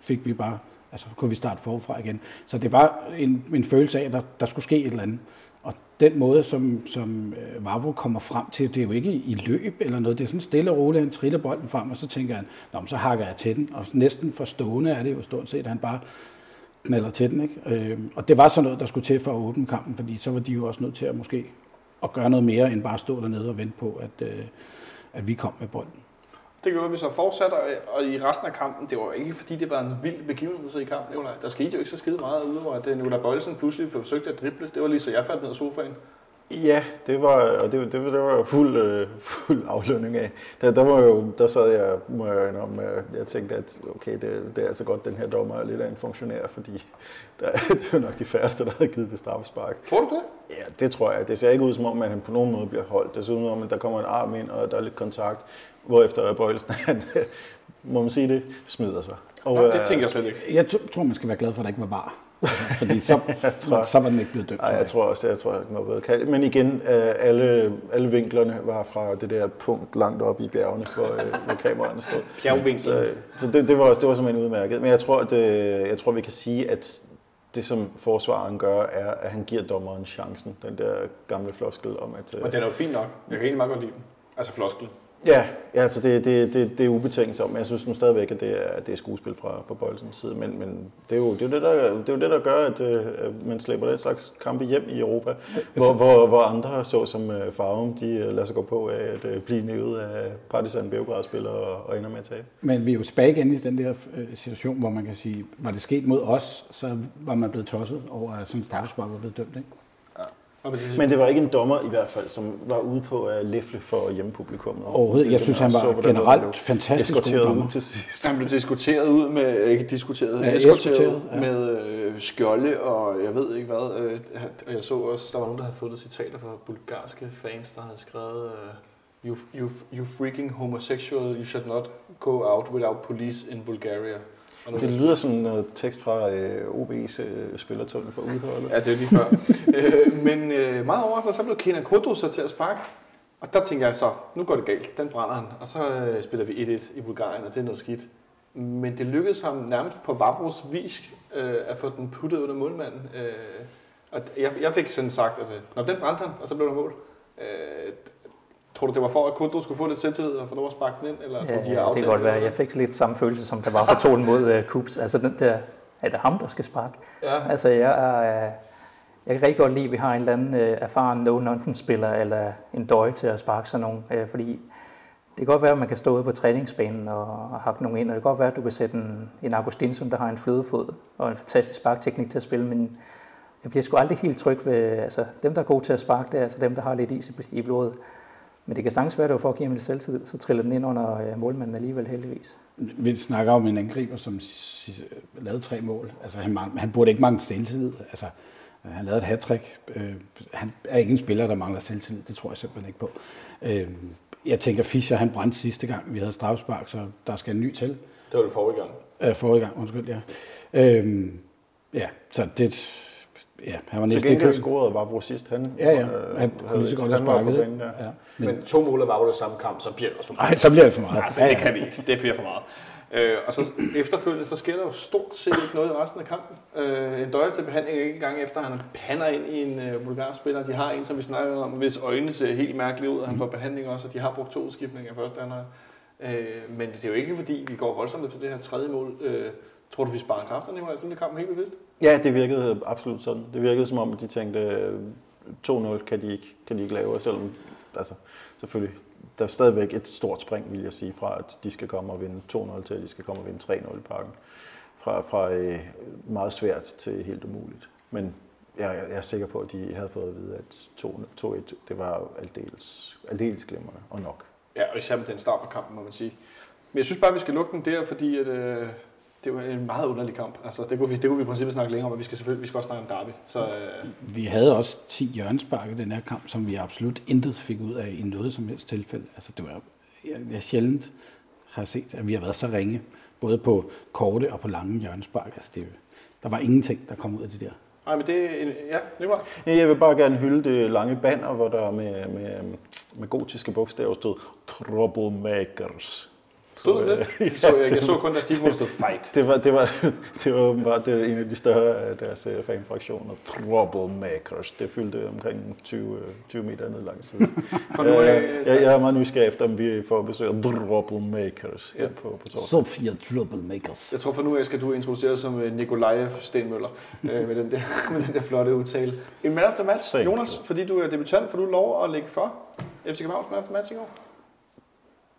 fik vi bare, altså kunne vi starte forfra igen. Så det var en, en følelse af, at der, der skulle ske et eller andet Og den måde, som, som øh, Vavro kommer frem til, det er jo ikke i løb eller noget, det er sådan stille og roligt, han triller bolden frem, og så tænker han, Nå, så hakker jeg til den, og næsten forstående er det jo stort set, at han bare knalder til den. Ikke? Øh, og det var sådan noget, der skulle til for at åbne kampen, fordi så var de jo også nødt til at måske at gøre noget mere, end bare stå dernede og vente på, at, øh, at vi kom med bolden. Det gjorde vi så fortsat, og, og i resten af kampen, det var ikke fordi, det var en vild begivenhed i kampen. Der skete jo ikke så skide meget, udover at øh, Nicolai Bøjlesen pludselig forsøgte at drible. Det var lige så jeg faldt ned af sofaen. Ja, det var, og det, det, det var fuld, øh, fuld aflønning af. Der, der, var jo, der sad jeg, må jeg indrømme, jeg tænkte, at okay, det, det er altså godt, den her dommer er lidt af en funktionær, fordi der, det er nok de færreste, der har givet det straffespark. Tror du det? Ja, det tror jeg. Det ser ikke ud som om, at han på nogen måde bliver holdt. Det ser ud som om, at der kommer en arm ind, og der er lidt kontakt, hvorefter Bøjelsen, han, må man sige det, smider sig. Og, Nå, det øh, tænker jeg slet ikke. Jeg tror, man skal være glad for, at der ikke var var. Fordi så, tror, så var den ikke blevet dømt. Nej, jeg tror også, jeg tror, at den var blevet kaldt. Men igen, øh, alle, alle vinklerne var fra det der punkt langt op i bjergene, hvor, øh, hvor kameraerne stod. Bjergvinklen. Så, så det, det, var, også, det var simpelthen udmærket. Men jeg tror, at, jeg tror, vi kan sige, at det, som forsvaren gør, er, at han giver dommeren chancen. Den der gamle floskel om, at... Og den er jo fin nok. Jeg kan egentlig meget godt lide den. Altså floskel. Ja, ja altså det, det, det, det er ubetinget om. Jeg synes nu stadigvæk, at det er, det er skuespil fra, fra Bolsens side. Men, men det, er jo, det, er jo det, der, det er jo det, der gør, at, øh, at man slæber den slags kampe hjem i Europa. Hvor, hvor, hvor andre, så som uh, Farum, de uh, lader sig gå på af at blive nævet af Partizan Beograd-spillere og, og ender med at tabe. Men vi er jo tilbage igen i den der situation, hvor man kan sige, var det sket mod os, så var man blevet tosset over, at sådan en straffespark var blevet dømt. Ikke? Men det var ikke en dommer i hvert fald, som var ude på at læfle for hjemmepublikummet. Overhovedet. Jeg synes, han var generelt fantastisk god dommer. til sidst. Han blev diskuteret ud med, ikke diskuteret, ja, eskorteret ja. med øh, skjolde og jeg ved ikke hvad. Øh, og jeg så også, der var nogen, der havde fundet citater fra bulgarske fans, der havde skrevet øh, you, you, you freaking homosexual, you should not go out without police in Bulgaria. Det lyder som noget tekst fra øh, OB's øh, spillertunnel for udholdet. Ja, det er lige før. øh, men øh, meget overraskende, så blev Kenan Kodro så til at sparke. Og der tænker jeg så, nu går det galt, den brænder han. Og så øh, spiller vi 1-1 i Bulgarien, og det er noget skidt. Men det lykkedes ham nærmest på Vavros vis øh, at få den puttet under målmanden. Øh, og jeg, jeg fik sådan sagt, at øh, når den brændte han, og så blev der mål. Øh, Tror du, det var for, at Kundro skulle få lidt selvtillid og få lov at sparke den ind? Eller ja, tror, de har det kan godt være. Jeg fik lidt samme følelse, som der var for tonen mod uh, Kups. Altså den der, er det ham, der skal sparke? Ja. Altså jeg er, jeg kan rigtig godt lide, at vi har en eller anden uh, erfaren no-nonsense-spiller, eller en døje til at sparke sådan nogen, uh, fordi det kan godt være, at man kan stå ude på træningsbanen og, og hakke nogen ind, og det kan godt være, at du kan sætte en, en Augustinsson, der har en flødefod og en fantastisk sparkteknik til at spille, men jeg bliver sgu aldrig helt tryg ved, altså dem, der er gode til at sparke, det er altså dem, der har lidt is i blodet. Men det kan sagtens være, at det var for at give ham lidt selvtid, så triller den ind under øh, målmanden alligevel heldigvis. Vi snakker om en angriber, som lavede tre mål. Altså, han, han burde ikke mangle selvtillid. Altså, han lavede et hat øh, Han er ikke en spiller, der mangler selvtillid. Det tror jeg simpelthen ikke på. Øh, jeg tænker, Fischer han brændte sidste gang, vi havde strafspark, så der skal en ny til. Det var det forrige gang. Øh, forrige gang, undskyld, ja. Øh, ja, så det, Ja, han var næsten ikke scoret var vores sidst. Han, ja, ja. Øh, han kunne lige så godt have sparket. Ja. Ja. Men, men to mål var jo det samme kamp, så bliver det også for meget. Nej, så bliver det for meget. Altså, ja, ja. det kan vi ikke. Det bliver for meget. Øh, og så efterfølgende, så sker der jo stort set ikke noget i resten af kampen. Øh, en døje til behandling ikke engang efter, han pander ind i en øh, bulgarspiller. De har en, som vi snakkede om, hvis øjnene ser helt mærkeligt ud, og han får behandling også, og de har brugt to udskiftninger første halvleg. Øh, men det er jo ikke fordi, vi går voldsomt efter det her tredje mål. Øh, Tror du, vi sparer kræfterne i sådan kampen helt bevidst? Ja, det virkede absolut sådan. Det virkede som om, de tænkte, 2-0 kan de ikke, kan de ikke lave, selvom altså, selvfølgelig, der er stadigvæk et stort spring, vil jeg sige, fra at de skal komme og vinde 2-0 til at de skal komme og vinde 3-0 i parken. Fra, fra øh, meget svært til helt umuligt. Men jeg, jeg er sikker på, at de havde fået at vide, at 2-1, det var aldeles, aldeles glimrende og nok. Ja, og især med den start på kampen, må man sige. Men jeg synes bare, at vi skal lukke den der, fordi at, øh, det var en meget underlig kamp. Altså, det, kunne vi, det kunne vi i princippet snakke længere om, og vi skal selvfølgelig vi skal også snakke om derby. Så, øh... Vi havde også 10 hjørnespark i den her kamp, som vi absolut intet fik ud af i noget som helst tilfælde. Altså, det var, jeg, jeg sjældent har set, at vi har været så ringe, både på korte og på lange hjørnespark. Altså, det, der var ingenting, der kom ud af det der. Nej, men det, ja, det var. Jeg vil bare gerne hylde det lange banner, hvor der med, med, med gotiske bogstaver stod Troublemakers. Stod det det? Jeg så, jeg, jeg så kun, der Steve stod fight. Det var, det var, det var åbenbart det var en af de større af deres uh, fanfraktioner. Troublemakers. Det fyldte omkring 20, 20 meter ned langs siden. For nu, jeg, jeg, jeg er meget nysgerrig efter, om vi får besøg af Troublemakers ja. på, på torsdag. Sofia Troublemakers. Jeg tror for nu skal du introducere som øh, Nikolaj Stenmøller øh, med, den der, med den der flotte udtale. En man of the match, Jonas, fordi du er debutant, får du lov at lægge for FC Københavns man of the match i går?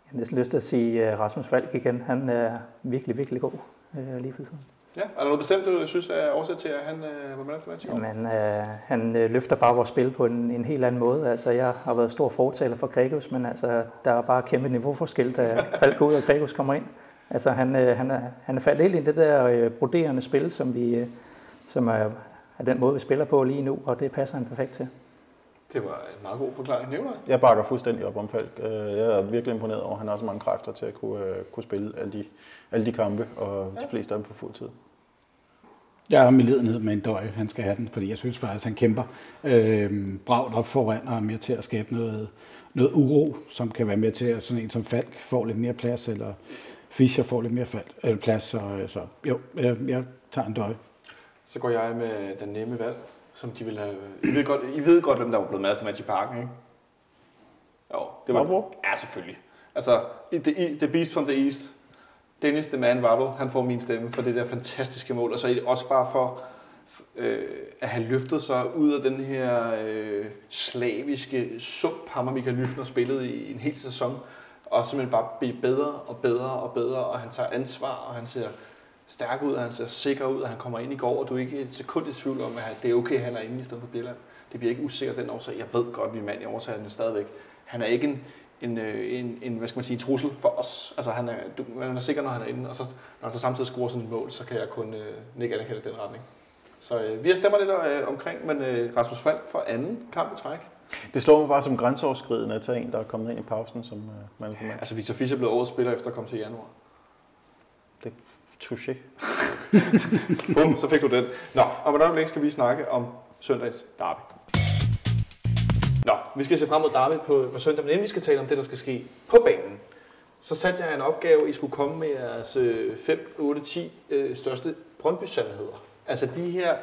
Jeg har næsten lyst til at sige uh, Rasmus Falk igen. Han er virkelig, virkelig god uh, lige for tiden. Ja, er der noget bestemt, du synes er årsag til, at han uh, var med til Men uh, han uh, løfter bare vores spil på en, en helt anden måde. Altså, jeg har været stor fortaler for Gregos, men altså, der er bare kæmpe niveauforskel, da Falk går ud og Gregos kommer ind. Altså, han, uh, han, er, han er faldet helt i det der uh, broderende spil, som, vi, uh, som er, er den måde, vi spiller på lige nu, og det passer han perfekt til. Det var en meget god forklaring. Nævner Jeg bakker fuldstændig op om Falk. Øh, jeg er virkelig imponeret over, at han har så mange kræfter til at kunne, øh, kunne spille alle de, alle de kampe, og ja. de fleste af dem for fuld tid. Jeg har medlidenhed med en døj, han skal have den, fordi jeg synes faktisk, at han kæmper øh, bragt op foran og er med til at skabe noget, noget uro, som kan være med til, at sådan en som Falk får lidt mere plads, eller Fischer får lidt mere fald, eller plads. Så, så jo, jeg, jeg tager en døj. Så går jeg med den nemme valg som de ville have... I ved godt, I ved godt hvem der var blevet mad til match i parken, ikke? Jo, det var... Hvor? Ja, selvfølgelig. Altså, the, the Beast from the East. Dennis the Man Waddle, han får min stemme for det der fantastiske mål, og så også bare for øh, at have løftet sig ud af den her øh, slaviske sump, ham og Michael Lyfner spillede i en hel sæson, og simpelthen bare blive bedre og bedre og bedre, og han tager ansvar, og han ser stærk ud, og han ser sikker ud, og han kommer ind i går, og du er ikke et sekund i tvivl om, at det er okay, at han er inde i stedet for Bjelland. Det bliver ikke usikkert den årsag. Jeg ved godt, at vi er mand i årsagen, stadigvæk. Han er ikke en, en, øh, en, en, hvad skal man sige, trussel for os. Altså, han er, du, man er sikker, når han er inde, og så, når han så samtidig scorer sådan et mål, så kan jeg kun øh, nikke anerkende den retning. Så øh, vi har stemmer lidt øh, omkring, men øh, Rasmus Falk for anden kamp i træk. Det slår mig bare som grænseoverskridende at tage en, der er kommet ind i pausen som øh, man ja, Altså Victor Fischer blev årets spiller efter at komme til januar. Det touché. Bum, så fik du den. Nå, og hvordan længe skal vi snakke om søndagens derby. Nå, vi skal se frem mod derby på, på søndag, men inden vi skal tale om det, der skal ske på banen, så satte jeg en opgave, I skulle komme med jeres 5, 8, 10 øh, største Brøndby-sandheder. Altså de her,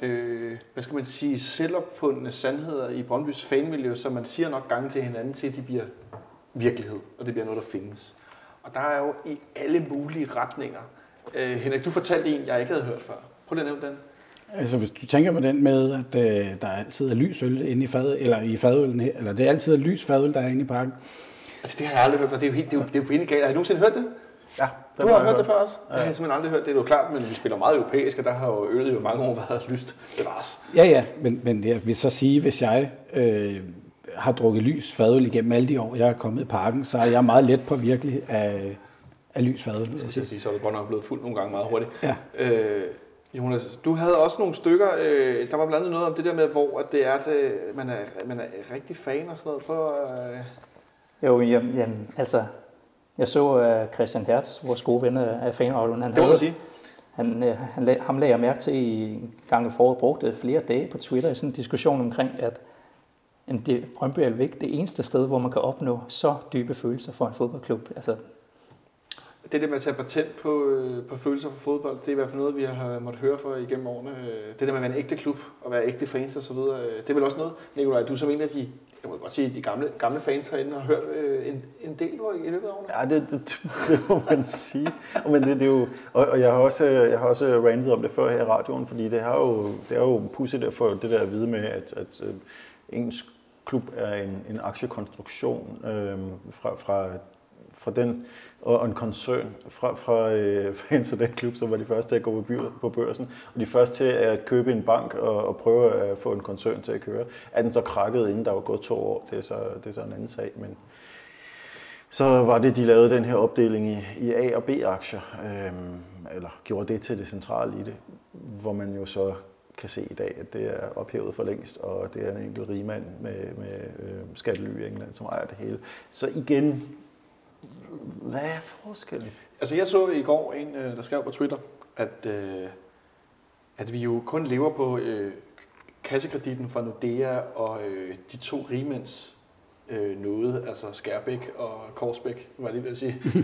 øh, hvad skal man sige, selvopfundne sandheder i Brøndbys fanmiljø, som man siger nok gange til hinanden, til at de bliver virkelighed, og det bliver noget, der findes. Og der er jo i alle mulige retninger. Øh, Henrik, du fortalte en, jeg ikke havde hørt før. Prøv lige at nævne den. Altså, hvis du tænker på den med, at øh, der altid er lys øl inde i fad, eller i fadøllen, eller det er altid er lys fadøl, der er inde i parken. Altså, det har jeg aldrig hørt før. Det er jo helt, det er jo, det er jo galt. Har I nogensinde hørt det? Ja. Du har hørt det før også? Det har jeg simpelthen aldrig hørt. Det er jo klart, men vi spiller meget europæisk, og der har jo øllet jo mange år været lyst. Det var os. Ja, ja, men, men jeg vil så sige, hvis jeg øh, har drukket lys fadøl igennem alle de år, jeg er kommet i parken, så er jeg meget let på virkelig af, af lys fadøl. jeg skal sige, så er du godt nok blevet fuld nogle gange meget hurtigt. Ja. Øh, Jonas, du havde også nogle stykker, øh, der var blandt andet noget om det der med, hvor at det er, at øh, man, er, man er rigtig fan og sådan noget. På, øh, Jo, jamen, jamen altså, jeg så uh, Christian Hertz, vores gode ven af fanradioen. Han det må man sige. Han, øh, han, lag- ham lagde jeg mærke til i en gang i foråret, brugte flere dage på Twitter i sådan en diskussion omkring, at jamen, det, Brøndby er væk det eneste sted, hvor man kan opnå så dybe følelser for en fodboldklub. Altså, Det der med at tage patent på, øh, på følelser for fodbold, det er i hvert fald noget, vi har måttet høre for igennem årene. Øh, Det der med at være en ægte klub og være ægte fans og så videre, øh, det er vel også noget, Nikolaj, du som en af de, jeg må godt sige, de gamle, gamle fans herinde har hørt en, en del på i løbet af årene. Ja, det, det, det må man sige. Men det, det er jo, og, og jeg har også, jeg har også rantet om det før her i radioen, fordi det, har jo, det er jo pudsigt at få det der at vide med, at, at ens klub er en, en aktiekonstruktion øh, fra, fra, fra den, og og en koncern fra, fra øh, fans af den klub, som var de første til at gå på, by, på børsen, og de første til at købe en bank og, og prøve at få en koncern til at køre. Er den så krakket, inden der var gået to år, det er så, det er så en anden sag, men så var det, de lavede den her opdeling i, i A- og B-aktier, øh, eller gjorde det til det centrale i det, hvor man jo så kan se i dag, at det er ophævet for længst, og det er en enkelt rigmand med, med øh, skattely i England, som ejer det hele. Så igen, hvad er forskellen? Altså jeg så i går en, øh, der skrev på Twitter, at, øh, at vi jo kun lever på øh, kassekreditten fra Nordea og øh, de to rigmænds øh, noget, altså Skærbæk og Korsbæk, var jeg lige ved at sige.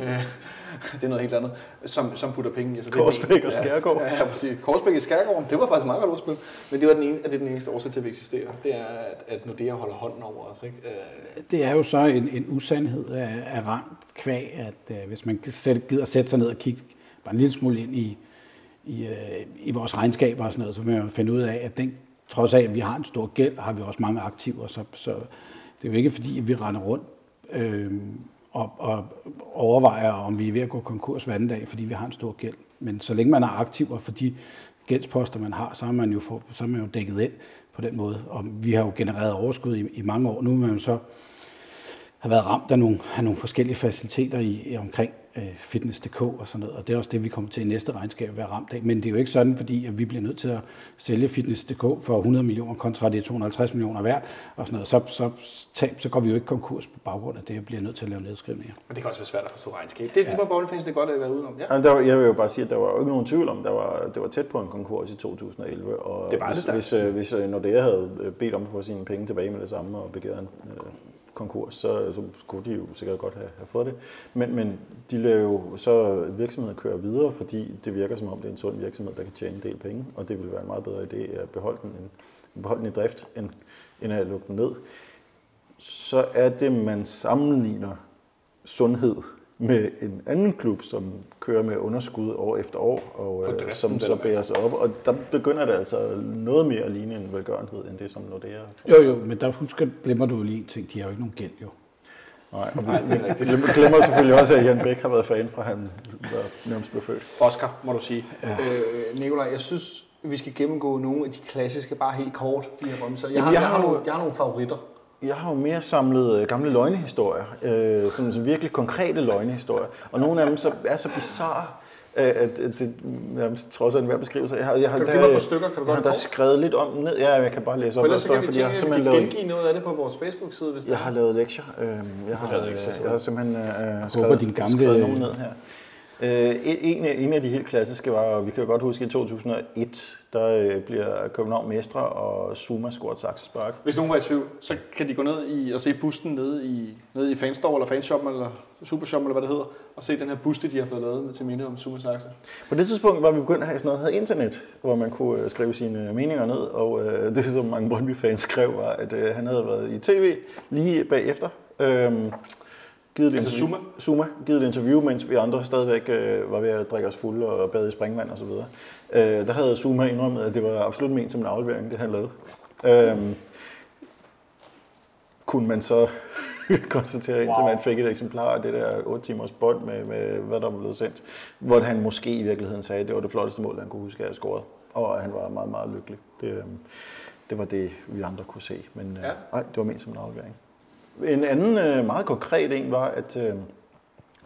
Det er noget helt andet, som, som putter penge i. Altså, det Korsbæk ene- og Skærgård. Ja, ja, præcis. Korsbæk i Skærgården, det var faktisk et meget godt udspil. Men det var den ene, det er den eneste årsag til, at vi eksisterer. Det er, at, at Nordea holder hånden over os. Ikke? Øh, Det er jo så en, en usandhed af, af rang kvæg, at øh, hvis man gider sætte sig ned og kigge bare en lille smule ind i, i, øh, i vores regnskaber og sådan noget, så vil man finde ud af, at den, trods af, at vi har en stor gæld, har vi også mange aktiver. Så, så det er jo ikke fordi, at vi render rundt øh, og, og overvejer, om vi er ved at gå konkurs hver anden dag, fordi vi har en stor gæld. Men så længe man er aktiver for de gældsposter, man har, så er man jo, for, så er man jo dækket ind på den måde. Og vi har jo genereret overskud i, i mange år. Nu er man jo så har været ramt af nogle, af nogle forskellige faciliteter i, i omkring fitness.dk og sådan noget, og det er også det, vi kommer til i næste regnskab at være ramt af. Men det er jo ikke sådan, fordi at vi bliver nødt til at sælge fitness.dk for 100 millioner kontra det er 250 millioner hver, og sådan noget. Så, så, tab, så går vi jo ikke konkurs på baggrund af det, og bliver nødt til at lave nedskrivninger. men det kan også være svært at forstå regnskab. Det, ja. det må Boldfans det godt at være udenom. Ja. Ja, der, var- jeg vil jo bare sige, at der var jo ikke nogen tvivl om, der var, det var tæt på en konkurs i 2011. Og Det var hvis, det da. hvis, øh, hvis øh, Nordea havde øh, bedt om at få sine penge tilbage med det samme og begæret en øh, konkurs, så, så skulle de jo sikkert godt have, have fået det. Men, men de lader jo så virksomheden køre videre, fordi det virker som om, det er en sund virksomhed, der kan tjene en del penge, og det ville være en meget bedre idé at beholde den, end, beholde den i drift, end, end at lukke den ned. Så er det, man sammenligner sundhed med en anden klub, som kører med underskud år efter år, og øh, som så bærer sig op. Og der begynder det altså noget mere at ligne en velgørenhed, end det, som Nordea Jo, jo, men der husker, glemmer du jo lige en ting, de har jo ikke nogen gæld, jo. Nej, og Nej, det er rigtigt. Jeg glemmer selvfølgelig også, at Jan Bæk har været fan fra han var nærmest blev født. Oscar, må du sige. Ja. Øh, Nikolaj, jeg synes, vi skal gennemgå nogle af de klassiske, bare helt kort, de her remser. Jeg, har, jeg jeg, har har jo- nogle, jeg har nogle favoritter. Jeg har jo mere samlet øh, gamle løgnehistorier, øh, som, som virkelig konkrete løgnehistorier. Og nogle af dem så, er så bizarre, øh, at, at det nærmest trods af enhver beskrivelse. Jeg har, jeg har, Kan du der- give mig et par stykker? Kan du jeg godt har da kort? skrevet lidt om ned. Ja, jeg kan bare læse For op, ellers så kan vi fordi jeg har tænke, at vi kan lavet, gengive noget af det på vores Facebook-side, hvis det jeg har lavet lektier. Øh, jeg, har, lavet øh, lektier, jeg har simpelthen øh, skrevet, din gamle- skrevet nogle ned her. Øh, en, en af- de helt klassiske var, og vi kan jo godt huske, i 2001, der øh, bliver København mestre, og Zuma scorer et saksespark. Hvis nogen var i tvivl, så kan de gå ned i, og se busten nede i, nede i Fanstore, eller Fanshoppen, eller Supershop, eller hvad det hedder, og se den her buste, de har fået lavet med til minde om Zuma Saxe. På det tidspunkt var vi begyndt at have sådan noget, der hed internet, hvor man kunne øh, skrive sine meninger ned, og øh, det, som mange Brøndby-fans skrev, var, at øh, han havde været i tv lige bagefter. Øhm, givet et Altså interview- Zuma? Zuma, givet et interview, mens vi andre stadigvæk øh, var ved at drikke os fulde og bade i springvand og så videre. Øh, der havde Zuma indrømmet, at det var absolut ment som en aflevering, det han lavede. Øhm, kunne man så konstatere, indtil wow. man fik et eksemplar af det der 8 timers bånd med, med, hvad der var blevet sendt. Hvor han måske i virkeligheden sagde, at det var det flotteste mål, han kunne huske, at jeg scoret. Og han var meget, meget lykkelig. Det, øhm, det var det, vi andre kunne se. Men ja. øh, nej, det var ment som en aflevering. En anden øh, meget konkret en var, at øh,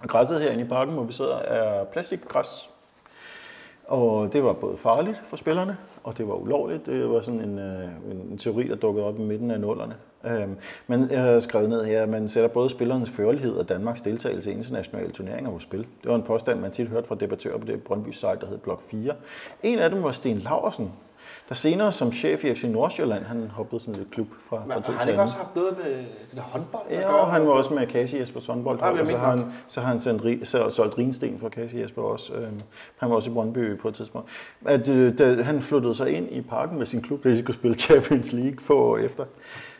græsset herinde i parken, hvor vi sidder, er plastikgræs. Og det var både farligt for spillerne, og det var ulovligt. Det var sådan en, øh, en teori, der dukkede op i midten af nullerne. Øhm, men jeg har skrevet ned her, at man sætter både spillernes førlighed og Danmarks deltagelse i internationale turneringer på spil. Det var en påstand, man tit hørte fra debattører på det Brøndby site, der hed Blok 4. En af dem var Sten Laursen, der senere som chef i FC Nordsjælland, han hoppede sådan lidt klub fra, fra Men, har han ikke også haft noget med det der håndbold? Ja, og han var også med Kasi Jesper håndbold. Ah, og så har, han, så har han sendt, så, solgt Rinsten fra Kasi Jesper også. Øhm, han var også i Brøndby på et tidspunkt. At, øh, da, han flyttede sig ind i parken med sin klub, da de skulle spille Champions League få år efter.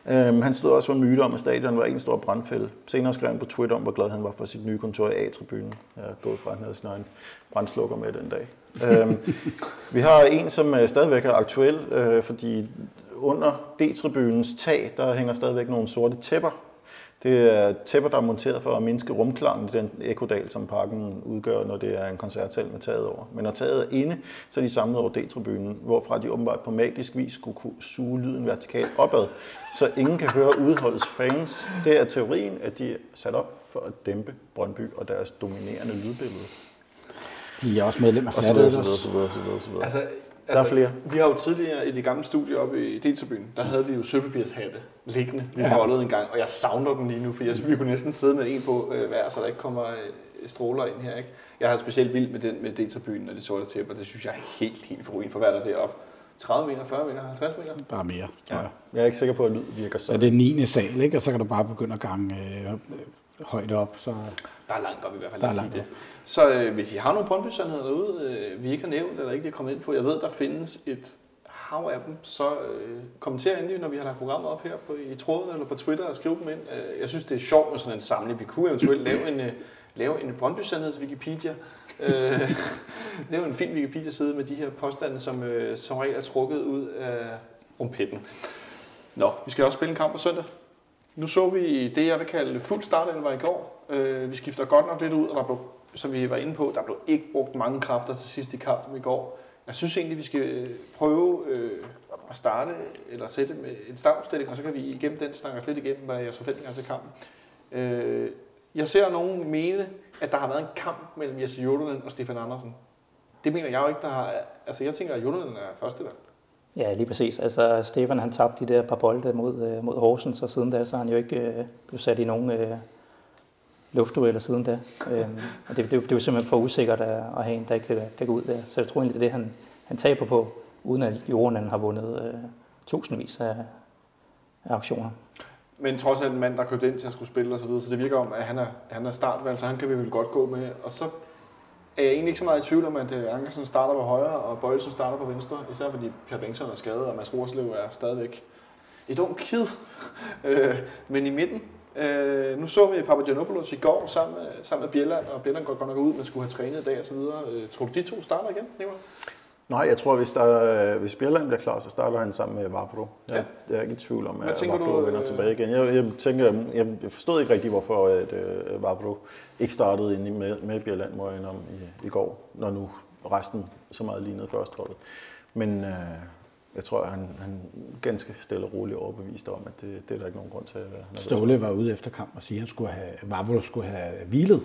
Øhm, han stod også for en myte om, at stadion var en stor brandfælde. Senere skrev han på Twitter om, hvor glad han var for sit nye kontor i A-tribunen. Jeg er gået fra, at han havde sin egen brandslukker med den dag øhm, vi har en, som øh, stadigvæk er aktuel, øh, fordi under D-tribunens tag, der hænger stadigvæk nogle sorte tæpper det er tæpper, der er monteret for at mindske rumklangen i den ekodal, som parken udgør, når det er en koncertsal med taget over. Men når taget er inde, så er de samlet over D-tribunen, hvorfra de åbenbart på magisk vis skulle kunne suge lyden vertikalt opad, så ingen kan høre udholdets fans. Det er teorien, at de er sat op for at dæmpe Brøndby og deres dominerende lydbillede. De er også medlem af Flat Earthers. Så videre, så videre, så videre. Altså, der er altså, flere. Vi har jo tidligere i de gamle studier oppe i Deltabyen, der havde vi jo sølvpapirshatte liggende. Vi ja. foldede en gang, og jeg savner dem lige nu, for jeg, vi kunne næsten sidde med en på øh, hver, så der ikke kommer øh, stråler ind her. Ikke? Jeg har specielt vild med den med Deltabyen og det sorte tæpper. Det synes jeg er helt, helt for ruin for hvad der deroppe. 30 meter, 40 meter, 50 meter? Bare mere. Ja. Jeg er ikke sikker på, at lyd virker så. Ja, det er 9. sal, ikke? og så kan du bare begynde at gange øh, højt op. Så... Der er langt op i hvert fald, der er langt sige det. Så øh, hvis I har nogle brøndby derude, øh, vi ikke har nævnt, eller ikke er kommet ind på, jeg ved, der findes et hav af dem, så øh, kommenter endelig, når vi har lagt programmet op her på, i tråden eller på Twitter og skriv dem ind. Øh, jeg synes, det er sjovt med sådan en samling. Vi kunne eventuelt lave en, øh, lave en brøndby Wikipedia. Øh, det jo en fin Wikipedia-side med de her påstande, som øh, som regel er trukket ud af rumpetten. Nå, vi skal også spille en kamp på søndag. Nu så vi det, jeg vil kalde fuld start, var i går. Øh, vi skifter godt nok lidt ud, og der blev som vi var inde på, der blev ikke brugt mange kræfter til sidst i kampen i går. Jeg synes egentlig, vi skal øh, prøve øh, at starte eller sætte med en startopstilling, og så kan vi igennem den snakke os lidt igennem, hvad jeres forventninger til kampen. Øh, jeg ser nogen mene, at der har været en kamp mellem Jesse Jodelen og Stefan Andersen. Det mener jeg jo ikke, der har... Altså, jeg tænker, at Jodelen er første valg. Ja, lige præcis. Altså, Stefan han tabte de der par bolde mod, øh, mod Horsens, og siden da så han jo ikke øh, blevet sat i nogen øh, luftdueller siden da. øhm, og det, det, det, er jo simpelthen for usikkert at, at have en, der ikke kan, kan gå ud der. Så jeg tror egentlig, det er det, han, han taber på, uden at jorden har vundet øh, tusindvis af, af auktioner. Men trods alt en mand, der købte ind til at skulle spille osv., så, videre, så det virker om, at han er, han er startvalg, så han kan vi vel godt gå med. Og så er jeg egentlig ikke så meget i tvivl om, at øh, Ankersen starter på højre, og Bøjelsen starter på venstre, især fordi Pierre Bengtsson er skadet, og Mads Rorslev er stadigvæk et ung kid. Øh, men i midten, Øh, nu så vi Papagiannopoulos i går sammen med, sammen med Bjelland, og Bjelland går godt nok ud, men skulle have trænet i dag og så videre. Øh, tror du, de to starter igen, Nicolai? Nej, jeg tror, hvis, der, hvis Bjelland bliver klar, så starter han sammen med Vavro. Jeg, ja. jeg er ikke i tvivl om, at Vavro vender øh... tilbage igen. Jeg, jeg, tænker, jeg forstod ikke rigtig, hvorfor at, uh, Vavro ikke startede ind med, med Bjelland, må jeg om i, i går, når nu resten så meget lignede førsteholdet. Men uh, jeg tror, han, han ganske stille og roligt overbevist om, at det, det er der ikke nogen grund til at være Ståle var ude efter kamp og sige, at han skulle have, Vavlo skulle have hvilet.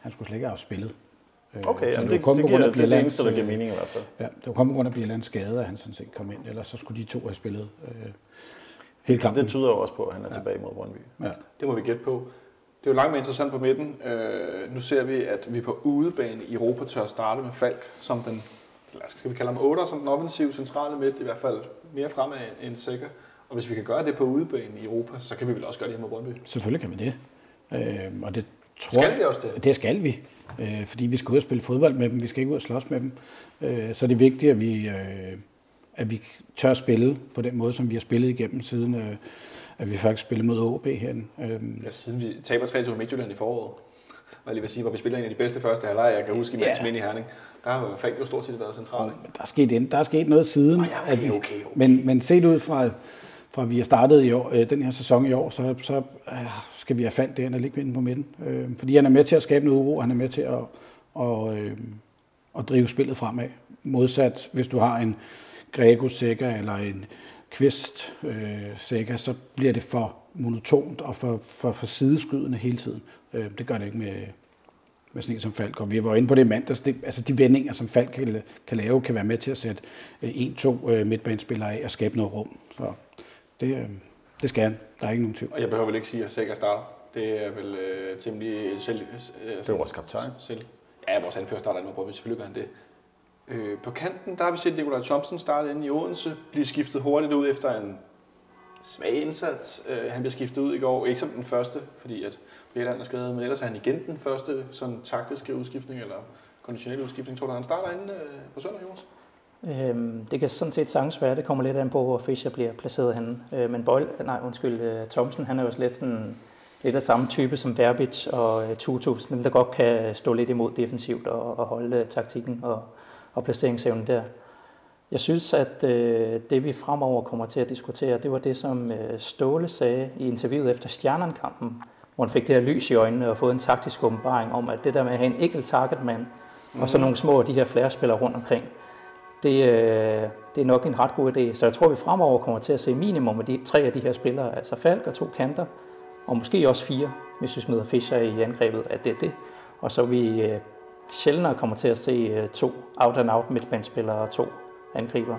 Han skulle slet ikke have spillet. Øh, okay, så det, det, det, giver, det er det eneste, der giver mening i hvert fald. Ja, det var kommet på grund af Bielands skade, at han sådan set kom ind. Ellers så skulle de to have spillet øh, hele kampen. Det tyder jo også på, at han er ja. tilbage mod Brøndby. Ja. Det må vi gætte på. Det er jo langt mere interessant på midten. Øh, nu ser vi, at vi på udebane i Europa tør starte med Falk som den skal vi kalde ham 8 som den offensive centrale midt, i hvert fald mere fremad end sikker. Og hvis vi kan gøre det på udebane i Europa, så kan vi vel også gøre det her mod Brøndby. Selvfølgelig kan vi det. Øh, og det tror skal vi også det? Det skal vi. Øh, fordi vi skal ud og spille fodbold med dem, vi skal ikke ud og slås med dem. Øh, så det er vigtigt, at vi, øh, at vi tør spille på den måde, som vi har spillet igennem siden, øh, at vi faktisk spillede mod AB herinde. Øh, ja, siden vi taber 3-2 Midtjylland i foråret jeg lige vil sige, hvor vi spiller en af de bedste første halvleg, jeg kan huske i ja. i Herning. Der har Falk jo stort set været central. Der er sket, der er sket noget siden. Oh, ja, okay, okay, okay. Men, men set ud fra fra vi har startet i år, øh, den her sæson i år, så, så øh, skal vi have fandt det, han er ligge på midten. Øh, fordi han er med til at skabe noget uro, han er med til at, og, øh, at drive spillet fremad. Modsat, hvis du har en Grego Sækker eller en Kvist øh, Sækker, så bliver det for monotont og for, for, for sideskydende hele tiden. Øh, det gør det ikke med, med sådan en som Falk. Og vi var inde på det i mandags. Det, altså de vendinger, som Falk kan, kan lave, kan være med til at sætte øh, en-to øh, midtbanespillere af og skabe noget rum. Så det, øh, det skal han. Der er ikke nogen tvivl. Og jeg behøver vel ikke sige, at Sækker starter. Det er vel øh, temmelig selv... Øh, Det er vores kaptajn. Selv. Ja, vores anfører starter med Brøndby. Selvfølgelig gør han det. Øh, på kanten, der har vi set Nikolaj Thompson starte inde i Odense. Blive skiftet hurtigt ud efter en svag indsats. Øh, han bliver skiftet ud i går. Ikke som den første, fordi at Bjelland er skadet, men ellers er han igen den første sådan taktiske udskiftning eller konditionelle udskiftning. Tror du, han starter inde øh, på søndag, Jonas? Øhm, det kan sådan set sagtens være. Det kommer lidt an på, hvor Fischer bliver placeret henne. Øh, men Boyle, nej, undskyld, øh, Thomsen, han er jo lidt sådan lidt af samme type som Verbitz og øh, Tutu, dem der godt kan stå lidt imod defensivt og, og holde øh, taktikken og, og placeringsevnen der. Jeg synes, at øh, det vi fremover kommer til at diskutere, det var det, som øh, Ståle sagde i interviewet efter Stjernen-kampen, hvor han fik det her lys i øjnene og fået en taktisk åbenbaring om, at det der med at have en enkelt targetmand, mm. og så nogle små af de her flærespillere rundt omkring, det, øh, det er nok en ret god idé. Så jeg tror, vi fremover kommer til at se minimum af de tre af de her spillere, altså Falk og to kanter, og måske også fire, hvis vi smider Fischer i angrebet, at det er det. Og så vi øh, sjældnere kommer til at se øh, to out-and-out midtbanespillere og to angriber.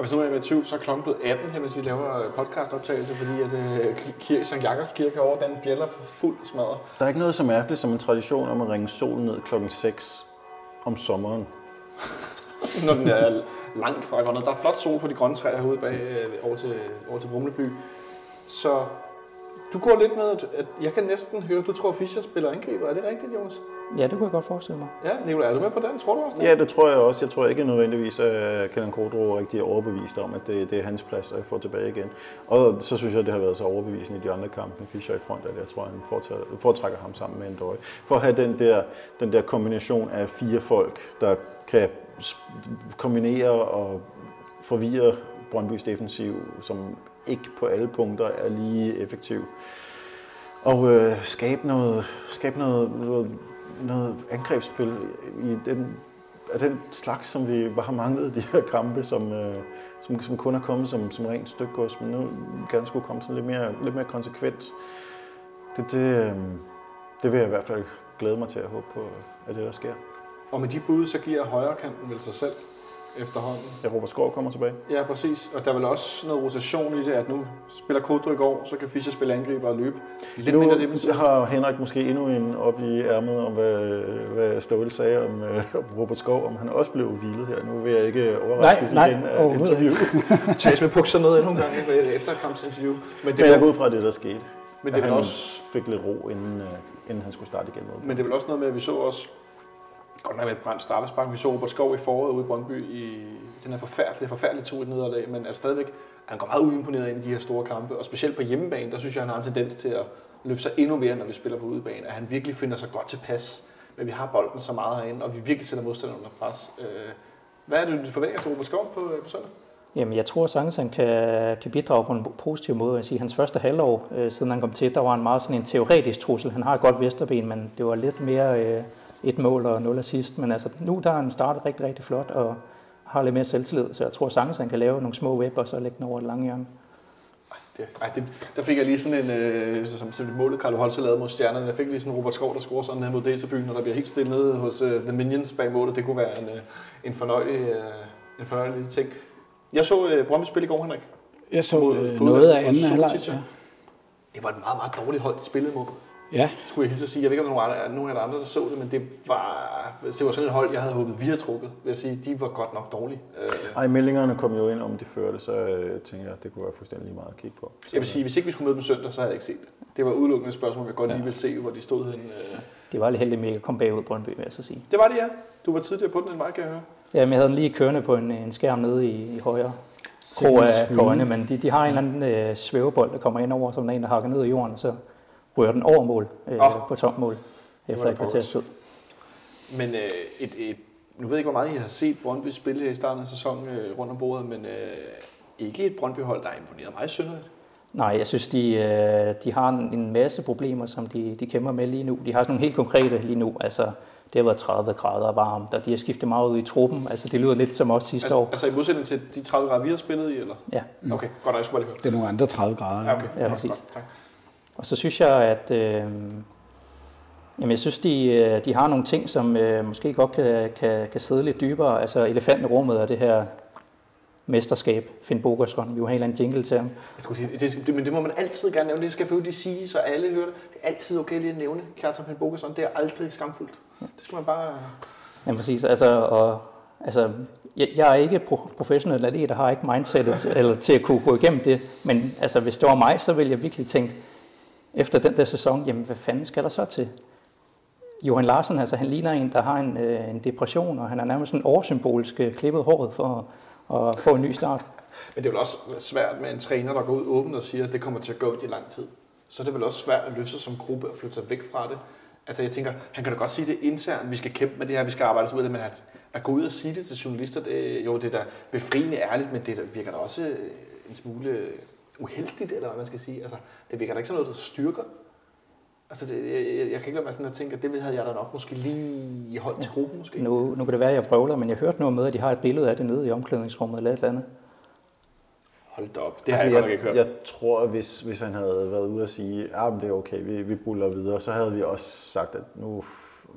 Og hvis nu er jeg i tvivl, så er klokken blevet 18 her, hvis vi laver podcastoptagelse, fordi at øh, kirke, St. Jakobs Kirke over, den gælder for fuld smadret. Der er ikke noget så mærkeligt som en tradition om at ringe solen ned klokken 6 om sommeren. Når den er langt fra grønnet. Der er flot sol på de grønne træer herude bag, øh, over til, over til Brumleby. Så du går lidt med, at- at jeg kan næsten høre, at du tror, at Fischer spiller angriber. Er det rigtigt, Jonas? Ja, det kunne jeg godt forestille mig. Ja, Nicolaj, er du med på den? Tror du også det? Ja, det tror jeg også. Jeg tror ikke nødvendigvis, at Kenneth Kodro rigtig er overbevist om, at det, det er hans plads at få tilbage igen. Og så synes jeg, det har været så overbevisende i de andre kampe med Fischer i front, at jeg tror, han fortsætter- foretrækker ham sammen med Endøj. For at have den der, den der kombination af fire folk, der kan kombinere og forvirre Brøndbys defensiv, som ikke på alle punkter er lige effektiv. Og øh, skabe noget, skabe noget, noget, noget angrebsspil i den, af den slags, som vi bare har manglet i de her kampe, som, øh, som, som kun er kommet som, som rent stykgods, men nu gerne skulle komme sådan lidt mere, lidt mere konsekvent. Det, det, øh, det vil jeg i hvert fald glæde mig til at håbe på, at det der sker. Og med de bud, så giver højre kanten vel sig selv efterhånden. Ja, Robert Skov kommer tilbage. Ja, præcis. Og der er vel også noget rotation i det, at nu spiller Kodro i går, så kan Fischer spille angriber og løbe. Lidt nu mindre defensivt. har Henrik måske endnu en op i ærmet om, hvad, hvad Ståle sagde om øh, Robert Skov, om han også blev hvilet her. Nu vil jeg ikke overraskes Nej, nej, igen af et interview. Tages med bukser ned endnu en gang efter et kampsinterview. Men det, Men jeg er, går ud fra, at det der skete. men det er han også fik lidt ro, inden, øh, inden han skulle starte igen. Mod Men det er vel også noget med, at vi så også, godt nok med et brændt straffespark, vi så Robert Skov i foråret ude i Brøndby i den her forfærdelige, forfærdelige to et nederlag, men er stadigvæk, han går meget uimponeret ind i de her store kampe, og specielt på hjemmebane, der synes jeg, han har en tendens til at løfte sig endnu mere, når vi spiller på udebane, at han virkelig finder sig godt tilpas, men vi har bolden så meget herinde, og vi virkelig sætter modstanderen under pres. Øh, hvad er det, du forventer til Robert Skov på, øh, på søndag? Jamen, jeg tror at han kan, kan bidrage på en positiv måde. Jeg siger, hans første halvår, øh, siden han kom til, der var han meget sådan en teoretisk trussel. Han har et godt vesterben, men det var lidt mere øh, et mål og nul assist. Men altså, nu der har han startet rigtig, rigtig flot og har lidt mere selvtillid. Så jeg tror sagtens, han kan lave nogle små web og så lægge den over et lange hjørne. Det, ej, det, der fik jeg lige sådan en, øh, som, som målet Carlo Holse lavede mod stjernerne, jeg fik lige sådan en Robert Skov, der scorer sådan ned mod Data-byen, og der bliver helt stille nede hos uh, The Minions bag målet. Det kunne være en, uh, en, fornøjelig, uh, en fornøjelig ting. Jeg så uh, Brøndby spille i går, Henrik. Jeg så Mod- øh, på noget af anden halvleg. Ja. Det var et meget, meget dårligt hold, de spillede mod. Ja, Skulle jeg hilse at sige. Jeg ved ikke, om der var nogen af de andre, der så det, men det var, det var sådan et hold, jeg havde håbet, vi havde trukket. Vil jeg sige, de var godt nok dårlige. Øh, Ej, meldingerne kom jo ind om, de førte, så øh, tænker jeg, at det kunne være fuldstændig lige meget at kigge på. Så, Jeg vil sige, hvis ikke vi skulle møde dem søndag, så havde jeg ikke set det. Det var udelukkende et spørgsmål, jeg godt lige ville se, hvor de stod henne. øh. Det var lidt heldigt at komme bagud Brøndby, vil jeg så sige. Det var det, ja. Du var tidligere på den end mig, kan jeg høre. Jamen, jeg havde den lige kørende på en, en skærm nede i, i højre krog af men de, de har en eller anden øh, svævebold, der kommer ind over, som er en, der hakker ned i jorden, så rører den over mål øh, oh. på tom mål efter et kvarters tid. Men øh, et, et, nu ved jeg ikke, hvor meget I har set Brøndby spille her i starten af sæsonen øh, rundt om bordet, men øh, ikke et Brøndby-hold, der er imponeret mig synderligt. Nej, jeg synes, de, øh, de har en, en masse problemer, som de, de kæmper med lige nu. De har sådan nogle helt konkrete lige nu. Altså, det har været 30 grader varmt, og de har skiftet meget ud i truppen. Altså, det lyder lidt som os sidste Altså, år. altså i modsætning til de 30 grader, vi har spillet i, eller? Ja, Okay, godt, jeg skulle bare lige høre. Det er nogle andre 30 grader. Ja, okay. Ja, præcis. Godt, tak. Og så synes jeg, at øh, jamen, jeg synes, de, øh, de har nogle ting, som øh, måske godt kan, kan, kan sidde lidt dybere. Altså, elefanten i rummet er det her mesterskab, Finn Bogerson. Vi vil have en jingle til ham. Jeg skulle sige, det, det, men det må man altid gerne nævne. Det skal for de sige, så alle hører det. Det er altid okay lige at nævne Kjartan Finn Bogerson. Det er aldrig skamfuldt. Det skal man bare... Ja, præcis. Altså, og, altså, jeg, jeg er ikke pro- professionel atlet, og har ikke mindsetet til, eller til at kunne gå igennem det. Men altså, hvis det var mig, så ville jeg virkelig tænke, efter den der sæson, jamen hvad fanden skal der så til? Johan Larsen, altså han ligner en, der har en, øh, en depression, og han er nærmest sådan årsymbolsk øh, klippet håret for at, at få en ny start. Men det er vel også svært med en træner, der går ud åbent og siger, at det kommer til at gå i lang tid. Så er det vel også svært at løfte sig som gruppe og flytte sig væk fra det. Altså jeg tænker, han kan da godt sige det internt, vi skal kæmpe med det her, vi skal arbejde os ud af det, men at, at gå ud og sige det til journalister, det, jo, det er da befriende ærligt, men det der virker da også øh, en smule uheldigt, eller hvad man skal sige. Altså, det virker da ikke som noget, der styrker. Altså, det, jeg, jeg, jeg kan ikke lade mig sådan at tænke, at det havde jeg da nok måske lige holdt til gruppen, måske. Nu, nu kan det være, at jeg vrøvler, men jeg hørte noget med, at de har et billede af det nede i omklædningsrummet eller et eller andet. Hold da op, det har altså, jeg, godt nok ikke hørt. jeg tror, at hvis, hvis han havde været ude og sige, at ah, men det er okay, vi, vi buller videre, så havde vi også sagt, at nu,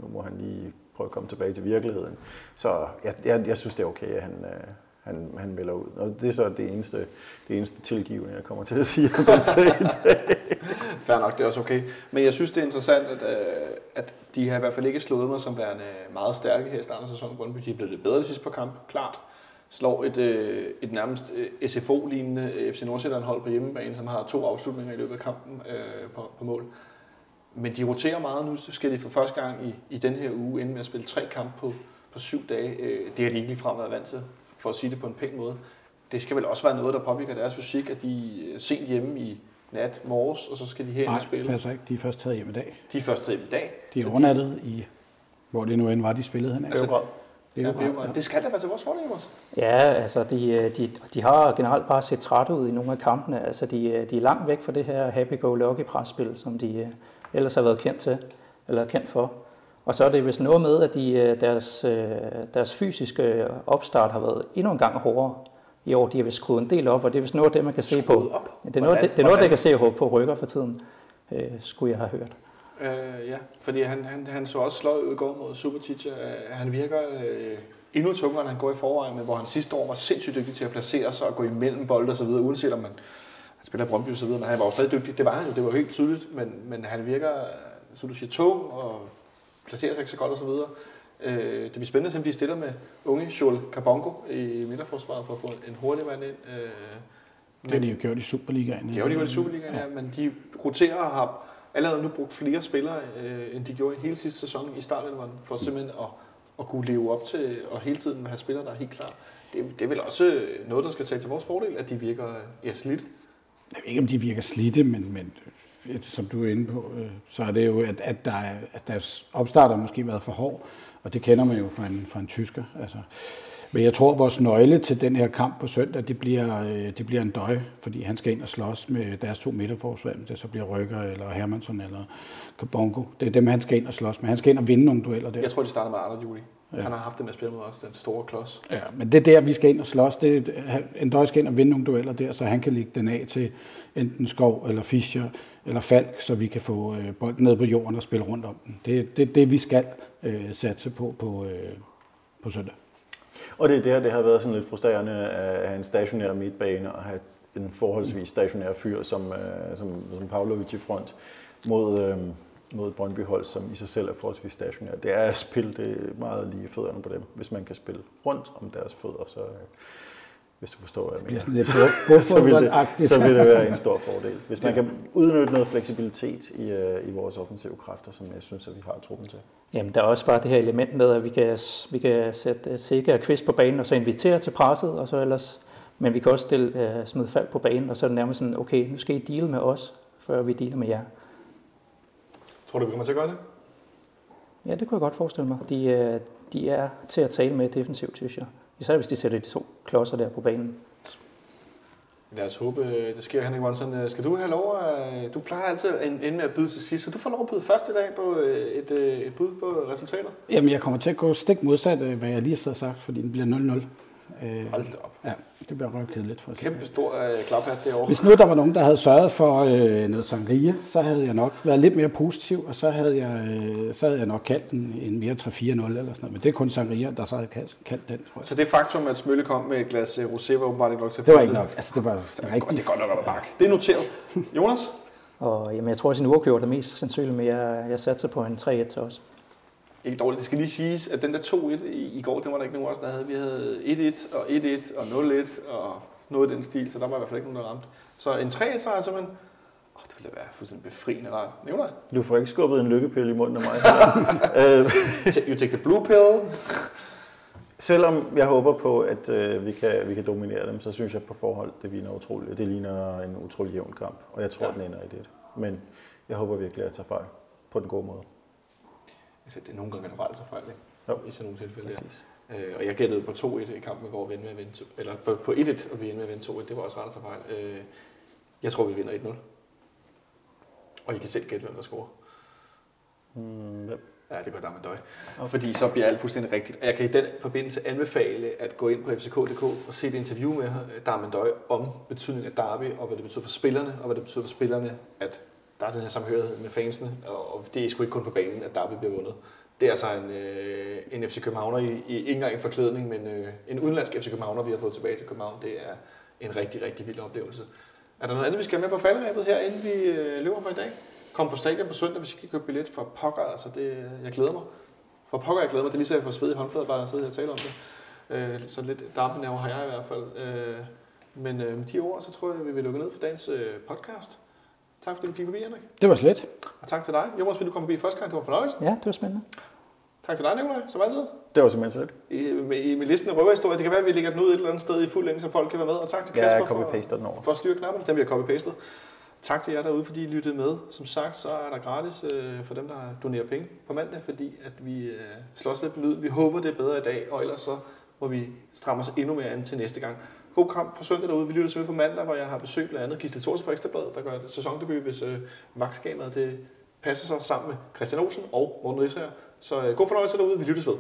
nu må han lige prøve at komme tilbage til virkeligheden. Så jeg, jeg, jeg synes, det er okay, at han, øh, han, han melder ud. Og det er så det eneste, det eneste tilgivende, jeg kommer til at sige om den sag i dag. Fair nok, det er også okay. Men jeg synes, det er interessant, at, øh, at de har i hvert fald ikke slået mig som værende meget stærke her i starten af sæsonen. Brøndby de er blevet lidt bedre de sidste par kampe, klart. Slår et, øh, et nærmest øh, SFO-lignende øh, FC Nordsjælland hold på hjemmebane, som har to afslutninger i løbet af kampen øh, på, på mål. Men de roterer meget nu, så skal de for første gang i, i den her uge ende med at spille tre kampe på, på syv dage. Øh, det har de ikke ligefrem været vant til, for at sige det på en pæn måde. Det skal vel også være noget, der påvirker deres fysik, at de er sent hjemme i nat, morges, og så skal de hen Nej, og spille. passer ikke. De er først taget hjem i dag. De er først til i dag. De er overnattet i, hvor det nu end var, de spillede hen. Altså, Beograd. Ja, Beograd. Det skal da være til vores fordel også. Ja, altså de, øh, de, de har generelt bare set trætte ud i nogle af kampene. Altså de, øh, de er langt væk fra det her happy-go-lucky-presspil, som de øh, ellers har været kendt til, eller kendt for. Og så er det vist noget med, at de, øh, deres, øh, deres fysiske opstart har været endnu en gang hårdere i år. De har vist skruet en del op, og det er vist noget af det, man kan se på. Op? Ja, det er noget, det, det er noget, der kan se på, på rykker for tiden, øh, skulle jeg have hørt. Øh, ja, fordi han, han, han så også sløj ud i går mod Subotic. Øh, han virker øh, endnu tungere, end han går i forvejen, men hvor han sidste år var sindssygt dygtig til at placere sig og gå imellem bolde og så videre, uanset om man han spiller Brøndby og så videre, men han var jo stadig dygtig. Det var han jo, det var helt tydeligt, men, men han virker, som du siger, tung og placerer sig ikke så godt og så videre. Øh, det bliver spændende, at se, om de stiller med unge Joel Kabongo i midterforsvaret for at få en hurtig mand ind. Øh, Det har de jo gjort i Superligaen. det har de jo i Superligaen, ja. men de roterer og har allerede nu brugt flere spillere, øh, end de gjorde i hele sidste sæson i starten, for simpelthen at, at kunne leve op til, og hele tiden have spillere, der er helt klar. Det, det er vel også noget, der skal tage til vores fordel, at de virker ja, slidt. Jeg ved ikke, om de virker slidte, men, men øh, som du er inde på, øh, så er det jo, at, at, der at deres opstart har måske været for hård, og det kender man jo fra en, fra en tysker. Altså. Men jeg tror, at vores nøgle til den her kamp på søndag, det bliver, øh, det bliver en døj, fordi han skal ind og slås med deres to midterforsvar, det så bliver Rykker eller Hermansson eller Kabongo. Det er dem, han skal ind og slås med. Han skal ind og vinde nogle dueller der. Jeg tror, de starter med Arnold Juli. Ja. Han har haft det med at spille mod os, den store klods. Ja, men det er der, vi skal ind og slås. Det er, en døj skal ind og vinde nogle dueller der, så han kan lægge den af til enten Skov eller Fischer eller Falk, så vi kan få øh, bolden ned på jorden og spille rundt om den. Det er det, det, vi skal øh, satse på på, øh, på søndag. Og det er der, det har været sådan lidt frustrerende at have en stationær midtbane og have en forholdsvis stationær fyr som, øh, som, som Pavlovic i front mod, øh, mod et Brøndby-hold, som i sig selv er forholdsvis stationær. Det er at spille det meget lige i fødderne på dem. Hvis man kan spille rundt om deres fødder, så øh, hvis du forstår, hvad jeg Det bliver mener. sådan lidt så vil, det, så vil det være en stor fordel. Hvis man kan udnytte noget fleksibilitet i, øh, i vores offensive kræfter, som jeg synes, at vi har truppen til. Jamen, der er også bare det her element med, at vi kan, vi kan sætte uh, Sikke og Kvist på banen, og så invitere til presset, og så ellers, men vi kan også stille, uh, smide fald på banen, og så er det nærmest sådan, okay, nu skal I deale med os, før vi dealer med jer. Tror du, vi kommer til at gøre det? Ja, det kunne jeg godt forestille mig. De, uh, de er til at tale med defensivt, synes jeg. Især hvis de sætter de to klodser der på banen. Lad os håbe, øh, det sker, Henrik Monsen. Øh, Skal du have lov at... Du plejer altid at ende med at byde til sidst, så du får lov at byde først i dag på øh, et, øh, et bud på resultater. Jamen, jeg kommer til at gå stik modsat, øh, hvad jeg lige har sagt, fordi den bliver 0-0. Øh, Hold da op. ja, det bliver røvkedeligt for os. Kæmpe stor øh, klaphat derovre. Hvis nu der var nogen, der havde sørget for øh, noget sangria, så havde jeg nok været lidt mere positiv, og så havde jeg, øh, så havde jeg nok kaldt den en mere 3-4-0 eller sådan noget. Men det er kun sangria, der så havde kaldt, kaldt den, tror jeg. Så det faktum, at Smølle kom med et glas øh, rosé, var åbenbart ikke nok til at Det var ikke nok. Altså, det var Det godt, rigtig... det er godt nok ad bakke. Det er noteret. Jonas? Og jamen, jeg tror, at sin uafgjort er mest sandsynligt, men jeg, jeg satser på en 3-1 til os. Ikke dårligt. Det skal lige siges, at den der 2-1 i, i går, den var der ikke nogen af os, der havde. Vi havde 1-1 og 1-1 og 0-1 og noget i den stil, så der var i hvert fald ikke nogen, der ramte. Så en 3-1 sejr simpelthen. Åh, det ville være fuldstændig befriende rart. Nævner? Du får ikke skubbet en lykkepille i munden af mig. øh, You take the blue pill. selvom jeg håber på, at øh, vi, kan, vi kan dominere dem, så synes jeg på forhold, det ligner, utroligt, det ligner en utrolig jævn kamp. Og jeg tror, ja. den ender i det. Men jeg håber virkelig, at jeg tager fejl på den gode måde. Altså, det er nogle gange generelt så fejl, ikke? Jo. I sådan nogle tilfælde. Ja. Præcis. Øh, og jeg gættede på 2-1 i kampen i går, og vi endte med at vinde to, eller på, på 1-1, og vi endte med at vinde 2-1. Det var også ret tage fejl. Øh, jeg tror, vi vinder 1-0. Og I kan selv gætte, hvem der scorer. Hmm, hvem? Ja, det gør der med døj. Fordi så bliver alt fuldstændig rigtigt. Og jeg kan i den forbindelse anbefale at gå ind på fck.dk og se et interview med Darmen Døj om betydningen af derby, og hvad det betyder for spillerne, og hvad det betyder for spillerne, at der er den her samhørighed med fansene, og det er sgu ikke kun på banen, at derby bliver vundet. Det er altså en, øh, en FC Københavner i, i ikke engang en forklædning, men øh, en udenlandsk FC Københavner, vi har fået tilbage til København. Det er en rigtig, rigtig vild oplevelse. Er der noget andet, vi skal have med på faldrebet her, inden vi øh, løber for i dag? Kom på stadion på søndag, hvis I kan købe billet for pokker. Altså det, jeg glæder mig. For pokker, jeg glæder mig. Det er lige så, jeg får sved i håndflader, bare at sidde her og tale om det. Øh, så lidt dampenerver har jeg i hvert fald. Øh, men øh, med de ord, så tror jeg, vi vil lukke ned for dagens øh, podcast. Tak fordi du gik forbi, Henrik. Det var slet. Og tak til dig. Jonas, fordi du kom forbi første gang. Det var fornøjelse. Ja, det var spændende. Tak til dig, Nikolaj, som altid. Det var simpelthen så lidt. I, med, i, med listen af røverhistorier. Det kan være, at vi lægger den ud et eller andet sted i fuld længe, så folk kan være med. Og tak til Ja, Kasper jeg for, copy-paster den over. for at styre knappen. Den bliver copy-pastet. Tak til jer derude, fordi I lyttede med. Som sagt, så er der gratis øh, for dem, der donerer penge på mandag, fordi at vi øh, slås lidt med lyden. Vi håber, det er bedre i dag, og ellers så må vi stramme os endnu mere an til næste gang. God kamp på søndag derude. Vi lytter selvfølgelig på mandag, hvor jeg har besøg blandt andet Gisle Thorsen fra Ekstrabladet, der gør et sæsondebut, hvis øh, vagtskabet det passer sig sammen med Christian Olsen og Morten Risser. Så øh, god fornøjelse derude. Vi lyttes ved.